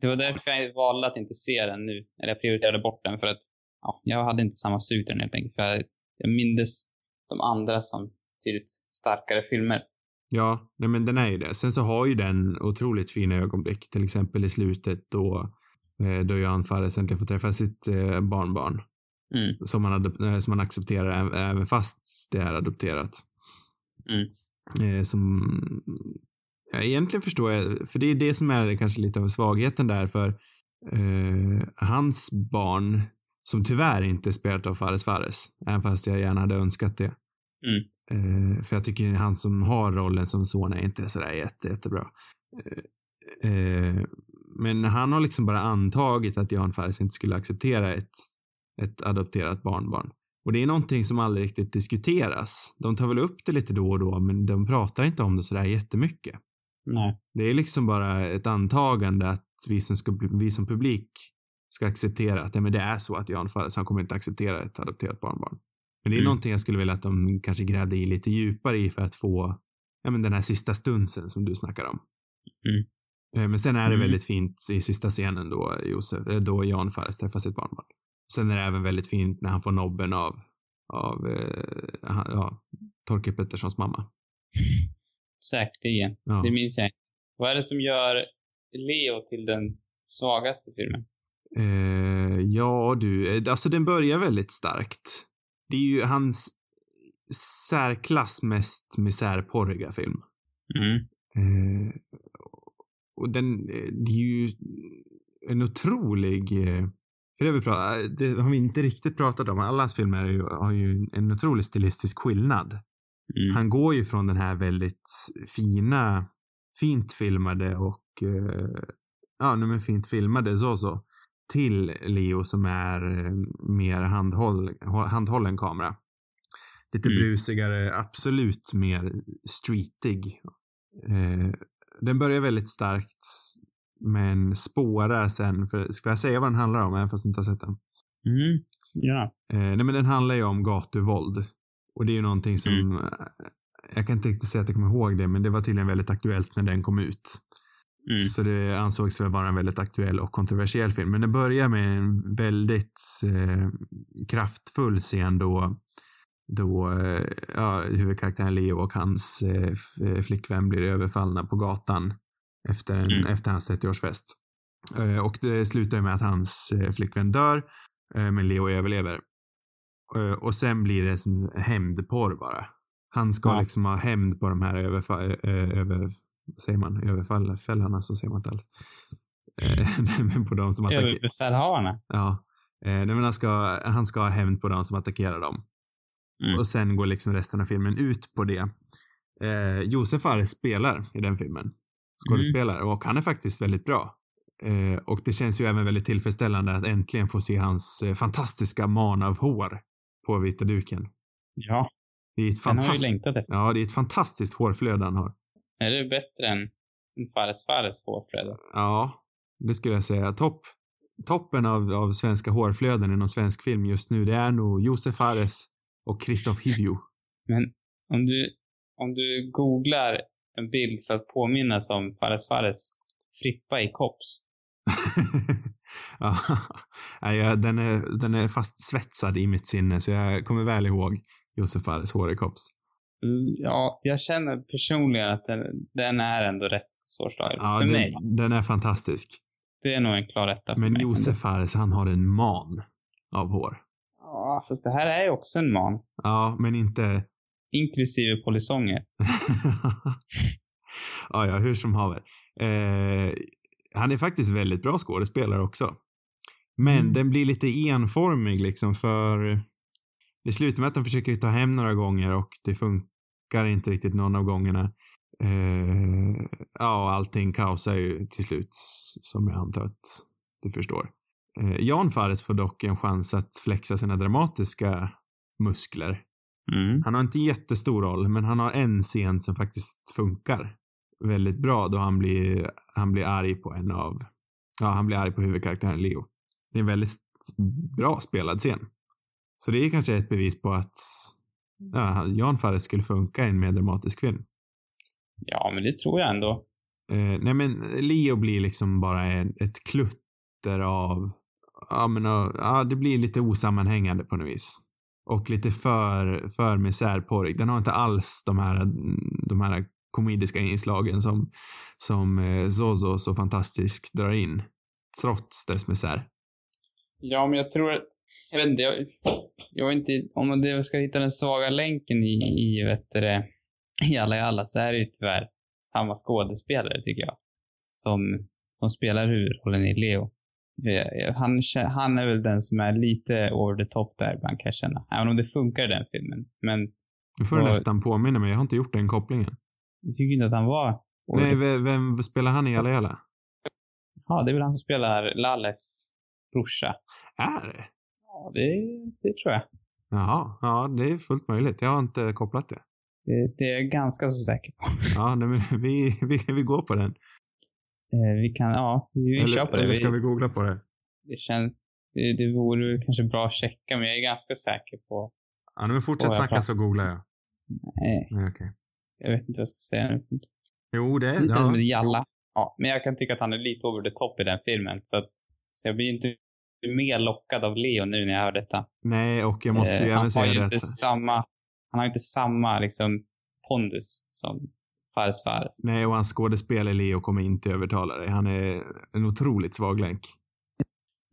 det var därför jag valde att inte se den nu. Eller jag prioriterade bort den för att ja, jag hade inte samma sug till den helt enkelt. För jag, jag mindes de andra som tydligt starkare filmer. Ja, nej men den är ju det. Sen så har ju den otroligt fina ögonblick, till exempel i slutet då, eh, då Jan Fares äntligen får träffa sitt eh, barnbarn. Mm. Som man, adop- eh, som man accepterar äv- även fast det är adopterat. Mm. Som, ja, egentligen förstår jag, för det är det som är kanske lite av svagheten där för eh, hans barn, som tyvärr inte är spelat av Fares Fares, även fast jag gärna hade önskat det. Mm. Eh, för jag tycker han som har rollen som son är inte sådär jätte, jättebra. Eh, eh, men han har liksom bara antagit att Jan Fares inte skulle acceptera ett, ett adopterat barnbarn. Och det är någonting som aldrig riktigt diskuteras. De tar väl upp det lite då och då, men de pratar inte om det sådär jättemycket. Nej. Det är liksom bara ett antagande att vi som, ska, vi som publik ska acceptera att ja, men det är så att Jan Fares, han kommer inte acceptera ett adopterat barnbarn. Men det är Mm. någonting jag skulle vilja att de kanske grävde i lite djupare i för att få ja, men den här sista stunsen som du snackar om. Mm. Eh, Men sen är det Mm. väldigt fint i sista scenen då, Josef, eh, då Jan Fares träffar sitt barnbarn. Sen är det även väldigt fint när han får nobben av, av eh, ja, Torkel Petterssons mamma. Säkerligen. Ja. Det minns jag. Vad är det som gör Leo till den svagaste filmen? Eh, ja du, eh, alltså den börjar väldigt starkt. Det är ju hans särklass mest misärporriga film. Mm. Eh, och den, eh, det är ju en otrolig, eh, för det, har vi pratat, det har vi inte riktigt pratat om, alla hans filmer är ju, har ju en otrolig stilistisk skillnad. Mm. Han går ju från den här väldigt fina, fint filmade och, eh, ja, nej men fint filmade så så, till Leo som är eh, mer handhåll, handhållen kamera. Lite Mm. brusigare, absolut mer streetig. Eh, den börjar väldigt starkt, men spårar sen, för ska jag säga vad den handlar om, även fast du inte har sett den? Mm. Ja. Eh, nej men den handlar ju om gatuvåld. Och det är ju någonting som, Mm. jag kan inte riktigt säga att jag kommer ihåg det, men det var tydligen väldigt aktuellt när den kom ut. Mm. Så det ansågs vara en väldigt aktuell och kontroversiell film. Men det börjar med en väldigt eh, kraftfull scen då, då eh, ja, huvudkaraktären Leo och hans eh, eh, flickvän blir överfallna på gatan efter, en, Mm. efter hans 30-årsfest. Eh, och det slutar med att hans eh, flickvän dör, eh, men Leo överlever. Och sen blir det som hämndporr bara. Han ska Ja. liksom ha hämnd på de här överfall, eh, över, säger man, överfallarna så säger man inte alls. Eh, men på de som attackerar. Överbefälhavarna. Ja. Eh, men han ska, han ska ha hämnd på de som attackerar dem. Mm. Och sen går liksom resten av filmen ut på det. Eh, Josef Fares spelar i den filmen. Skådespelare. Och han är faktiskt väldigt bra. Eh, och det känns ju även väldigt tillfredsställande att äntligen få se hans eh, fantastiska man av hår på vita duken. Ja. Det är ett fantastiskt, ja, det är ett fantastiskt hårflöde han har. Är det bättre än än Fares Fares hårflöde? Ja, det skulle jag säga. Topp, toppen av, av svenska hårflöden inom svensk film just nu, det är nog Josef Fares och Christoph Hivju. Men om du, om du googlar en bild för att påminnas om Fares Fares Frippa i Kops. ja, den, är, den är fast svetsad i mitt sinne, så jag kommer väl ihåg Josef Fares hår i kops. Mm, Ja, jag känner personligen att den, den är ändå rätt så svårslagen. Ja, för den, mig. den är fantastisk. Det är nog en klar etta Men mig. Josef Fares, han har en man av hår. Ja, fast det här är ju också en man. Ja, men inte... Inklusive polisonger. ja, ja, hur som haver. Eh, han är faktiskt väldigt bra skådespelare också. Men Mm. den blir lite enformig liksom för det slutar med att de försöker ta hem några gånger och det funkar inte riktigt någon av gångerna. Eh, ja, allting kaosar ju till slut som jag antar att du förstår. Eh, Jan Fares får dock en chans att flexa sina dramatiska muskler. Mm. Han har inte jättestor roll, men han har en scen som faktiskt funkar väldigt bra då han blir, han blir arg på en av, ja, han blir arg på huvudkaraktären Leo. Det är en väldigt bra spelad scen. Så det är kanske ett bevis på att ja, Jan Fares skulle funka i en mer dramatisk film. Ja, men det tror jag ändå. Eh, nej men Leo blir liksom bara en, ett klutter av, ja men ja, det blir lite osammanhängande på något vis. Och lite för, för misärporrig. Den har inte alls de här, de här komediska inslagen som, som eh, Zozo så fantastiskt drar in. Trots dess misär. Ja, men jag tror... Jag vet inte, jag, jag är inte... Om det ska hitta den svaga länken i, i vet det, i alla i alla så är det ju tyvärr samma skådespelare tycker jag. Som, som spelar huvudrollen i Leo. Eh, Han, kä- han är väl den som är lite over the top där ibland kan jag känna. Även om det funkar i den filmen. Men Nu får du nästan påminna mig, jag har inte gjort den kopplingen. jag tycker inte att han var Nej, vem, vem spelar han i Alla Jalla? Ja, det är väl han som spelar Lalles brorsa. Är det? Ja, det, det tror jag. Jaha, ja det är fullt möjligt. Jag har inte kopplat det. Det, det är jag ganska så säker på. Ja, nej, vi, vi, vi går på den. Eh, vi kan, ja, vi, vi kör eller på det. eller ska vi, vi googla på det? det, känns, det, det vore kanske bra att checka, men jag är ganska säker på... Ja, men fortsätt snacka så googlar jag. Nej, Nej, okej. jag vet inte vad jag ska säga nu. Jo, det är Lite som ja. ett jalla. Ja, men jag kan tycka att han är lite over the top i den filmen, så att så jag blir inte mer lockad av Leo nu när jag hör detta. Nej, och jag måste ju Eh, även han har säga det inte att samma, han har inte samma liksom pondus som Fares Fares. Nej, och hans skådespelare Leo kommer inte övertala dig. Han är en otroligt svag länk.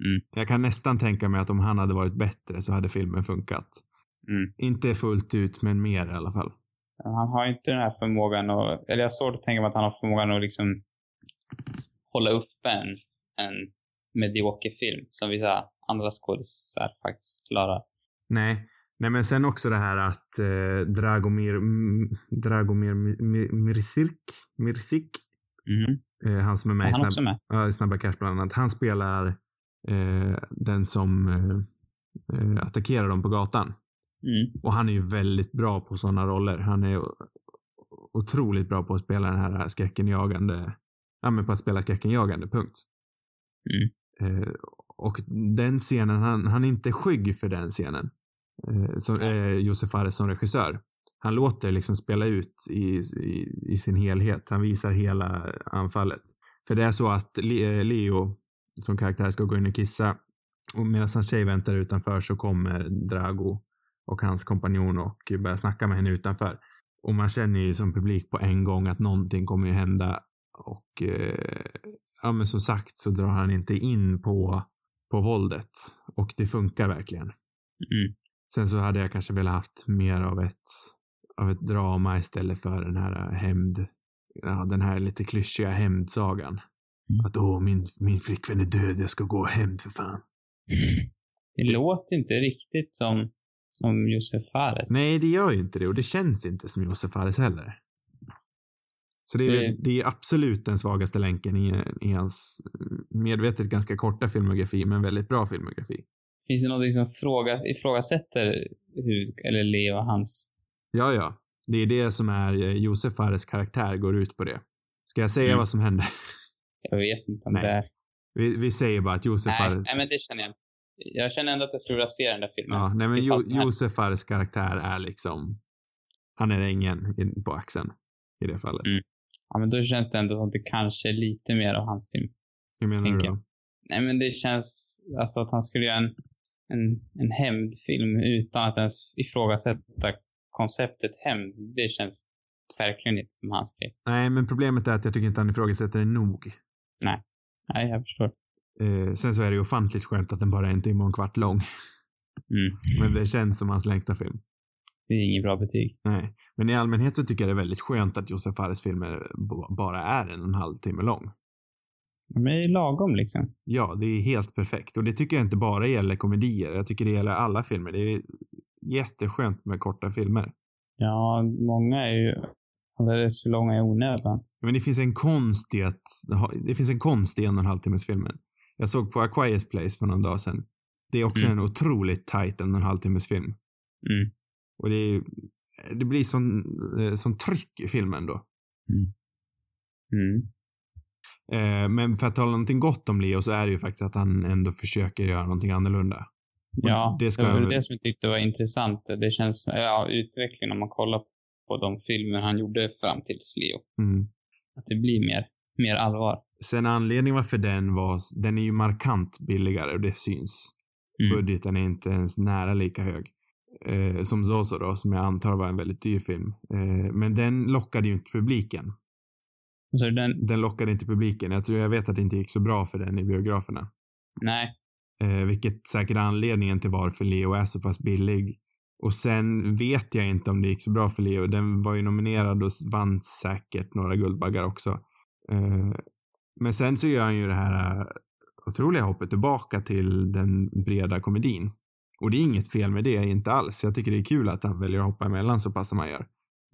Mm. Jag kan nästan tänka mig att om han hade varit bättre så hade filmen funkat. Mm. Inte fullt ut, men mer i alla fall. Han har inte den här förmågan att, eller jag har svårt att tänka mig att han har förmågan att liksom hålla uppe en, en medioker film som vissa andra skådisar faktiskt klarar. Nej. Nej, men sen också det här att eh, Dragomir, mm, Dragomir Mi- Mi- Mirsik, Mirsik, Mhm. eh, han som är med Är i Snabb, med? ja, i Snabba Cash bland annat, han spelar eh, den som eh, eh, attackerar dem på gatan. Mm. Och han är ju väldigt bra på sådana roller. Han är otroligt bra på att spela den här skräckenjagande, ja men på att spela skräckenjagande, punkt. Mm. Eh, och den scenen, han, han är inte skygg för den scenen. Eh, som, Josef Fares som regissör. Han låter liksom spela ut i, i, i sin helhet. Han visar hela anfallet. För det är så att eh, Leo som karaktär ska gå in och kissa och medan hans tjej väntar utanför så kommer Drago och hans kompanjon och börjar snacka med henne utanför. Och man känner ju som publik på en gång att någonting kommer ju hända och eh, ja men som sagt så drar han inte in på, på våldet och det funkar verkligen. Mm. Sen så hade jag kanske velat haft mer av ett, av ett drama istället för den här hämnd, ja den här lite klyschiga hämndsagan. Mm. Att åh, min, min flickvän är död, jag ska gå hämnd för fan. Det låter inte riktigt som, som Josef Fares. Nej, det gör ju inte det och det känns inte som Josef Fares heller. Så det är, Det- det är absolut den svagaste länken i, i hans medvetet ganska korta filmografi, men väldigt bra filmografi. Finns det någonting som fråga, ifrågasätter hur, eller Leo hans... Ja, ja. Det är det som är eh, Josef Fares karaktär går ut på det. Ska jag säga Mm. vad som händer? Jag vet inte om Nej. det är... Vi, vi säger bara att Josef Nej, Fares... nej, men det känner jag. Jag känner ändå att jag skulle vilja se den där filmen. Ja, nej men jo. Josef Fares karaktär är liksom... Han är ängen på axeln. I det fallet. Mm. Ja, men då känns det ändå som att det kanske är lite mer av hans film. Hur menar du tänker då? Nej, men det känns alltså att han skulle göra en, en, en hämndfilm utan att ens ifrågasätta konceptet hämnd, det känns verkligen inte som hans grej. Nej, men problemet är att jag tycker inte han ifrågasätter det nog. Nej, jag förstår. Eh, sen så är det ju ofantligt skönt att den bara är en timme och en kvart lång. Mm. Men det känns som hans längsta film. Det är inget bra betyg. Nej. Men i allmänhet så tycker jag det är väldigt skönt att Josef Fares filmer bara är en och en halv timme lång. Det är lagom liksom. Ja, det är helt perfekt. Och det tycker jag inte bara gäller komedier. Jag tycker det gäller alla filmer. Det är jätteskönt med korta filmer. Ja, många är ju alldeles för långa i onödan. Men det finns en konst i att, det finns en konst i en och en halv timmes filmen. Jag såg på A Quiet Place för någon dag sedan. Det är också Mm. en otroligt tight en och en halv timmes film. Mm. Och det, är, det blir sån, eh, sån tryck i filmen då. Mm. Eh, men för att tala någonting gott om Leo så är det ju faktiskt att han ändå försöker göra någonting annorlunda. Ja, det det, ska var jag väl väl- det som jag tyckte var intressant. Det känns, ja, utvecklingen om man kollar på de filmer han gjorde fram till Leo. Mm. Att det blir mer, mer allvar. Sen anledningen varför den var, den är ju markant billigare och det syns. Mm. Budgeten är inte ens nära lika hög. Eh, som Zozo då, som jag antar var en väldigt dyr film. Eh, men den lockade ju inte publiken. Så den, Den lockade inte publiken. Jag tror jag vet att det inte gick så bra för den i biograferna. nej, Eh, vilket säkert är anledningen till varför Leo är så pass billig. Och sen vet jag inte om det gick så bra för Leo. Den var ju nominerad och vann säkert några Guldbaggar också. Eh, men sen så gör han ju det här eh, otroliga hoppet tillbaka till den breda komedin. Och det är inget fel med det, inte alls. Jag tycker det är kul att han väljer att hoppa emellan så pass som han gör.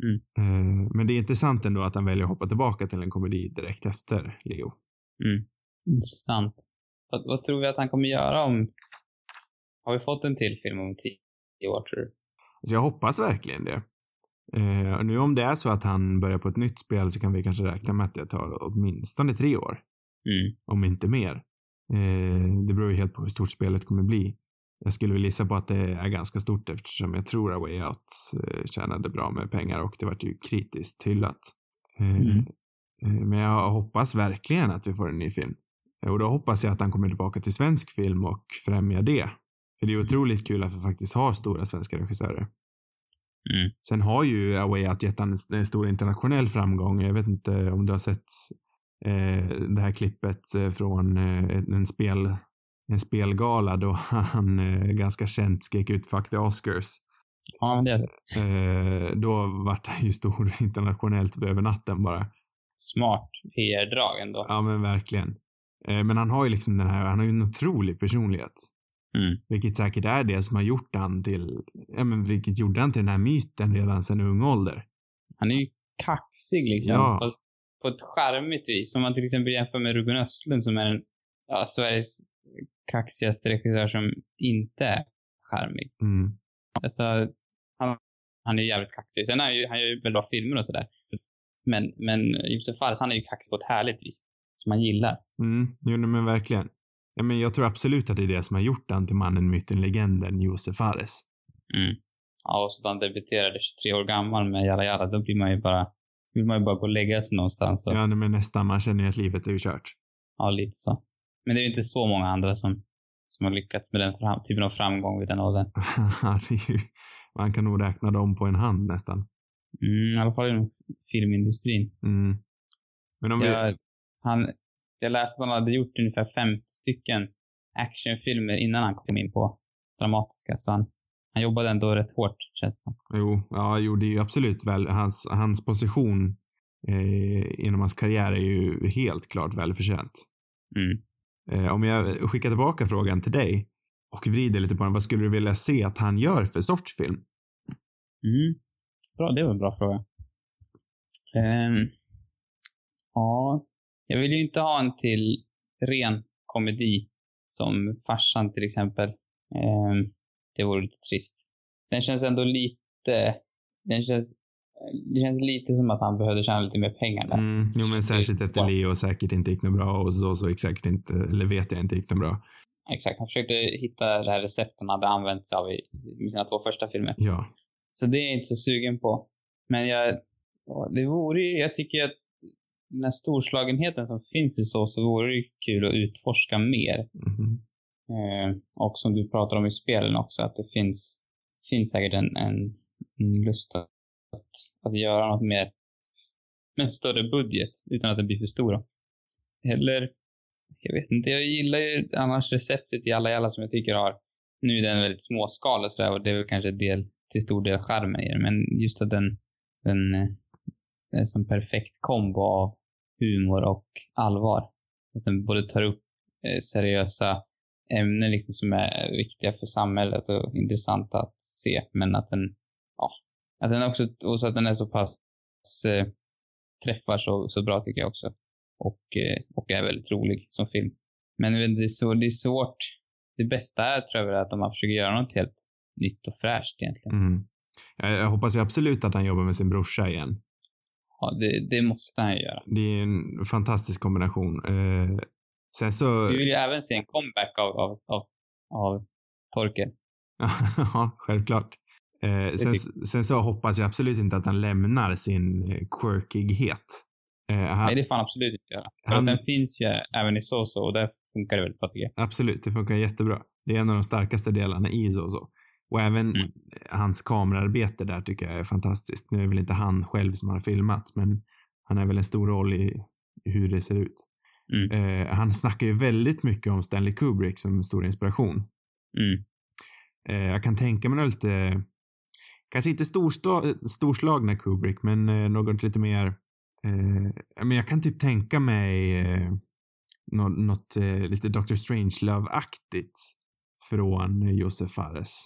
Mm. Eh, men det är intressant ändå att han väljer att hoppa tillbaka till en komedi direkt efter Leo. Mm. Intressant. Vad, vad tror vi att han kommer göra om... Har vi fått en till film om tio år, tror du? Så jag hoppas verkligen det. Och nu om det är så att han börjar på ett nytt spel så kan vi kanske räkna med att det tar åtminstone tre år. Mm. Om inte mer. Eh, det beror ju helt på hur stort spelet kommer bli. Jag skulle väl gissa på att det är ganska stort eftersom jag tror att Way Out eh, tjänade bra med pengar och det vart ju kritiskt hyllat. Eh, Mm. eh, Men jag hoppas verkligen att vi får en ny film. Och då hoppas jag att han kommer tillbaka till svensk film och främjar det. För det är otroligt kul att vi faktiskt har stora svenska regissörer. Mm. Sen har ju A Way Out gett en- stor internationell framgång. Jag vet inte om du har sett eh, det här klippet från eh, en, spel, en spelgala då han eh, ganska känt skrek ut “Fuck the Oscars”. Ja, men det är. Eh, då vart han ju stor internationellt över natten bara. smart PR-drag ändå. Ja men verkligen. Eh, men han har ju liksom den här, han har ju en otrolig personlighet. Mm. Vilket säkert är det som har gjort han till, ja men vilket gjorde han till den här myten redan sedan ung ålder. Han är ju kaxig liksom. Ja. Fast på ett charmigt vis. Om man till exempel jämför med Ruben Östlund som är en, ja, Sveriges kaxigaste regissör som inte är charmig. Mm. Alltså, han, han är ju jävligt kaxig. Sen är han ju, han gör ju väldigt bra filmer och sådär. Men, men Josef Fares, han är ju kaxig på ett härligt vis. Som man gillar. Mm, jo men verkligen. Ja, men jag tror absolut att det är det som har gjort han till mannen, myten, legenden Josef Fares. Mm. Ja, och så att han debuterade 23 år gammal med Jalla Jalla, då blir man ju bara, vill man ju bara gå och lägga sig någonstans. Och, Ja, nej, men nästan. Man känner ju att livet är ju kört. Ja, lite så. Men det är ju inte så många andra som, som har lyckats med den fram, typen av framgång vid den åldern. ju, man kan nog räkna dem på en hand nästan. Mm, I alla fall inom filmindustrin. Mm. Men om vi... Jag, han, jag läste att han hade gjort ungefär 50 stycken actionfilmer innan han kom in på dramatiska. Så han, han jobbade ändå rätt hårt, känns det som. Jo, ja, jo, det är ju absolut väl, hans, hans position eh, inom hans karriär är ju helt klart välförtjänt. Mm. Eh, om jag skickar tillbaka frågan till dig och vrider lite på den, vad skulle du vilja se att han gör för sorts film? Mm. Bra, det var en bra fråga. Ehm, ja, jag vill ju inte ha en till ren komedi som Farsan till exempel. Ehm, det vore lite trist. Den känns ändå lite, den känns, det känns lite som att han behövde tjäna lite mer pengar där. Mm, jo, men särskilt efter Ja. Leo säkert inte gick något bra och så, så säkert inte, eller vet jag inte gick något bra. Exakt, han försökte hitta det här receptet han hade använt sig av i, i sina två första filmer. Ja. Så det är jag inte så sugen på. Men jag, ja, det vore ju, jag tycker att den här storslagenheten som finns i så, så vore det kul att utforska mer. Mhm. Eh, och som du pratar om i spelen också, att det finns, finns säkert en en lust att, att göra något mer med en större budget utan att det blir för stora. Eller, jag vet inte, jag gillar ju annars receptet i Alla Jalla som jag tycker har, nu är den väldigt småskalig och sådär och det är väl kanske del, till stor del charmen i den, men just att den, den eh, är som perfekt kombo av humor och allvar. Att den både tar upp eh, seriösa ämnen liksom som är viktiga för samhället och intressanta att se, men att den, att den också, och så att den är så pass eh, träffar så, så bra tycker jag också. Och, eh, och är väldigt rolig som film. Men det är, så, det är svårt. Det bästa är tror jag att de försöker göra något helt nytt och fräscht egentligen. Mm. Jag, jag hoppas ju absolut att han jobbar med sin brorsa igen. Ja, det, det måste han göra. Det är en fantastisk kombination. Eh, sen så... Vi vill ju även se en comeback av, av, av, av Torkel. ja, självklart. Eh, sen, sen, så hoppas jag absolut inte att han lämnar sin eh, quirkighet. Eh, han, Nej, det får han absolut inte göra. För han, den finns ju även i Soso och där funkar det väldigt bra tycker jag. Absolut, det funkar jättebra. Det är en av de starkaste delarna i Soso. Och även mm. hans kamerarbete där tycker jag är fantastiskt. Nu är det väl inte han själv som har filmat, men han är väl en stor roll i hur det ser ut. Mm. Eh, han snackar ju väldigt mycket om Stanley Kubrick som stor inspiration. Mm. Eh, jag kan tänka mig lite kanske inte storslagna Kubrick, men eh, något lite mer, eh, men jag kan typ tänka mig eh, något, något eh, lite Dr. Strangelove-aktigt från Josef Fares.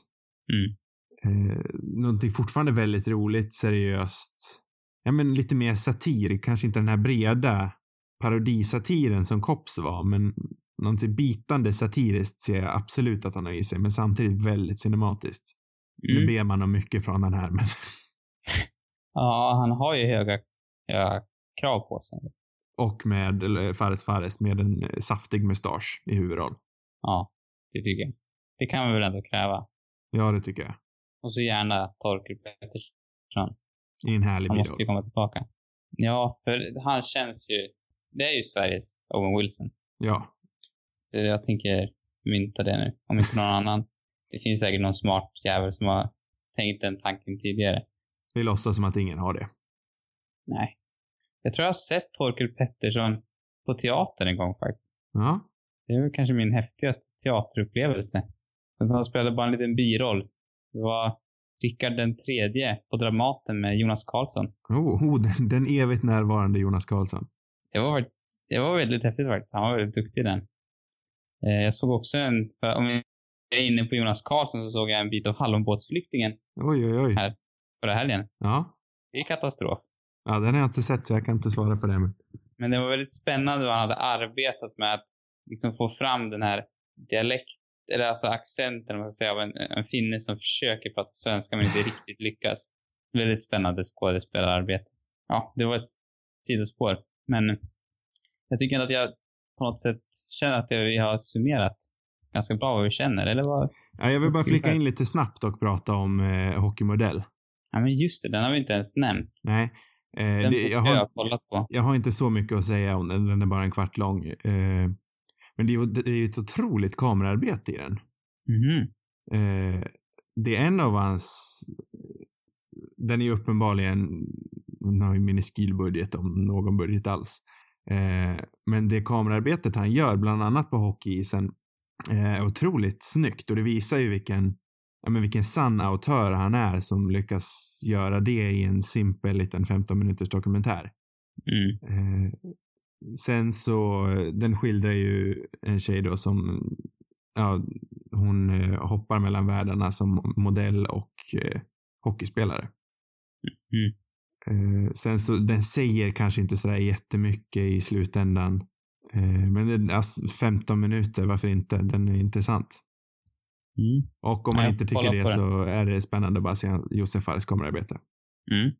Mm. Eh, någonting fortfarande väldigt roligt, seriöst. Ja, men lite mer satir, kanske inte den här breda parodisatiren som Kops var, men någonting bitande satiriskt ser jag absolut att han har i sig, men samtidigt väldigt cinematiskt. Mm. Nu ber man om mycket från den här, men... ja, han har ju höga, höga krav på sig. Och med Fares Fares med en saftig mustasch i huvudroll. Ja, det tycker jag. Det kan man väl ändå kräva. Ja, det tycker jag. Och så gärna Torkel Pettersson. I en härlig Han måste ju komma tillbaka. Ja, för han känns ju... Det är ju Sveriges Owen Wilson. Ja. Jag tänker mynta det nu, om inte någon annan det finns säkert någon smart jävel som har tänkt den tanken tidigare. Vi låtsas som att ingen har det. Nej. Jag tror jag har sett Torkel Pettersson på teater en gång faktiskt. Ja. Det väl kanske min häftigaste teaterupplevelse. Han spelade bara en liten biroll. Det var Rickard den tredje på Dramaten med Jonas Karlsson. Oh, oh den, den evigt närvarande Jonas Karlsson. Det var, det var väldigt häftigt faktiskt. Han var väldigt duktig i den. Eh, jag såg också en, om jag är inne på Jonas Karlsson så såg jag en bit av Hallonbåtsflyktingen. Oj, oj, oj. Här, förra helgen. Ja. Det är katastrof. Ja, den har jag inte sett så jag kan inte svara på det. Men, men det var väldigt spännande vad han hade arbetat med att liksom få fram den här dialekt, eller alltså accenten, man ska säga, av en, en finne som försöker prata svenska men inte riktigt lyckas. Väldigt spännande skådespelararbete. Ja, det var ett sidospår. Men jag tycker ändå att jag på något sätt känner att vi har summerat ganska bra vad vi känner, eller vad? Ja, jag vill bara flika in lite snabbt och prata om eh, hockeymodell. Ja, men just det, den har vi inte ens nämnt. Nej. Eh, det, jag, har, jag, på. jag har inte så mycket att säga om den, den är bara en kvart lång. Eh, men det är, det är ett otroligt kamerarbete i den. Mm. Eh, det är en av hans, den är ju uppenbarligen, den har ju miniskil budget om någon budget alls. Eh, men det kamerarbetet han gör, bland annat på hockeyisen, eh, otroligt snyggt och det visar ju vilken, ja men vilken sann autör han är som lyckas göra det i en simpel liten 15 minuters dokumentär. Mm. Eh, sen så, den skildrar ju en tjej då som, ja, hon eh, hoppar mellan världarna som modell och eh, hockeyspelare. Mm. Eh, sen så, den säger kanske inte sådär jättemycket i slutändan. Eh, men det, alltså 15 minuter, varför inte? Den är intressant. Mm. Och om man ja, inte tycker det så är det spännande att bara se Josef Fares kamerarbete. Mm.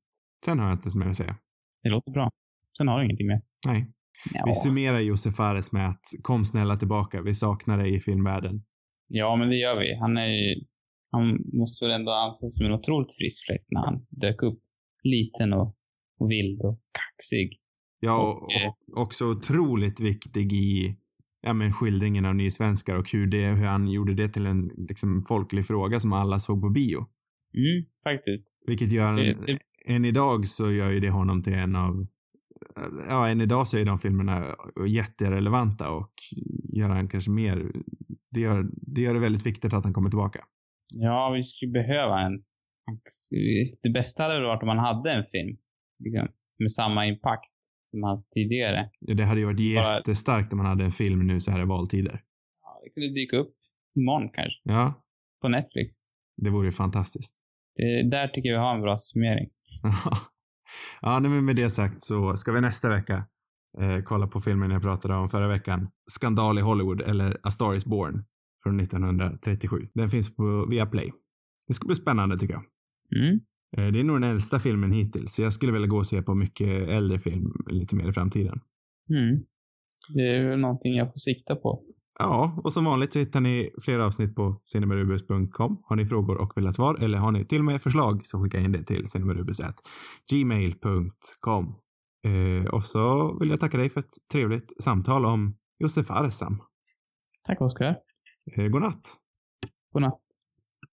Sen har jag inte mer att säga. Det låter bra. Sen har du ingenting mer. Nej. Ja. Vi summerar Josef Fares med att kom snälla tillbaka, vi saknar dig i filmvärlden. Ja, men det gör vi. Han är ju, han måste väl ändå anses som en otroligt frisk fläkt när han dök upp. Liten och, och vild och kaxig. Ja, och, och också otroligt viktig i ja, men skildringen av nysvenskar och hur, det, hur han gjorde det till en liksom, folklig fråga som alla såg på bio. Mm, faktiskt. Vilket gör, en, det- än idag så gör ju det honom till en av, ja, än idag så är de filmerna jätterelevanta och gör han kanske mer, det gör, det gör det väldigt viktigt att han kommer tillbaka. Ja, vi skulle behöva en... Det bästa hade varit om man hade en film. Liksom, med samma impact som hans tidigare. Det hade ju varit Bara- jättestarkt om man hade en film nu så här i valtider. Ja, det kunde dyka upp imorgon kanske. Ja, På Netflix. det vore ju fantastiskt. Det, där tycker jag vi har en bra summering. ja, nu med det sagt så ska vi nästa vecka eh, kolla på filmen jag pratade om förra veckan. Skandal i Hollywood eller A Star is Born från 1937. Den finns på Viaplay. Det ska bli spännande tycker jag. Mm. Eh, det är nog den äldsta filmen hittills, så jag skulle vilja gå och se på mycket äldre film lite mer i framtiden. Mm. Det är väl någonting jag får sikta på. Ja, och som vanligt så hittar ni fler avsnitt på cinemarubus.com. Har ni frågor och vill ha svar eller har ni till och med förslag så skicka in det till cinemarubus.gmail.com. Eh, och så vill jag tacka dig för ett trevligt samtal om Josef Arsam. Tack Oskar. Eh, god natt. Godnatt.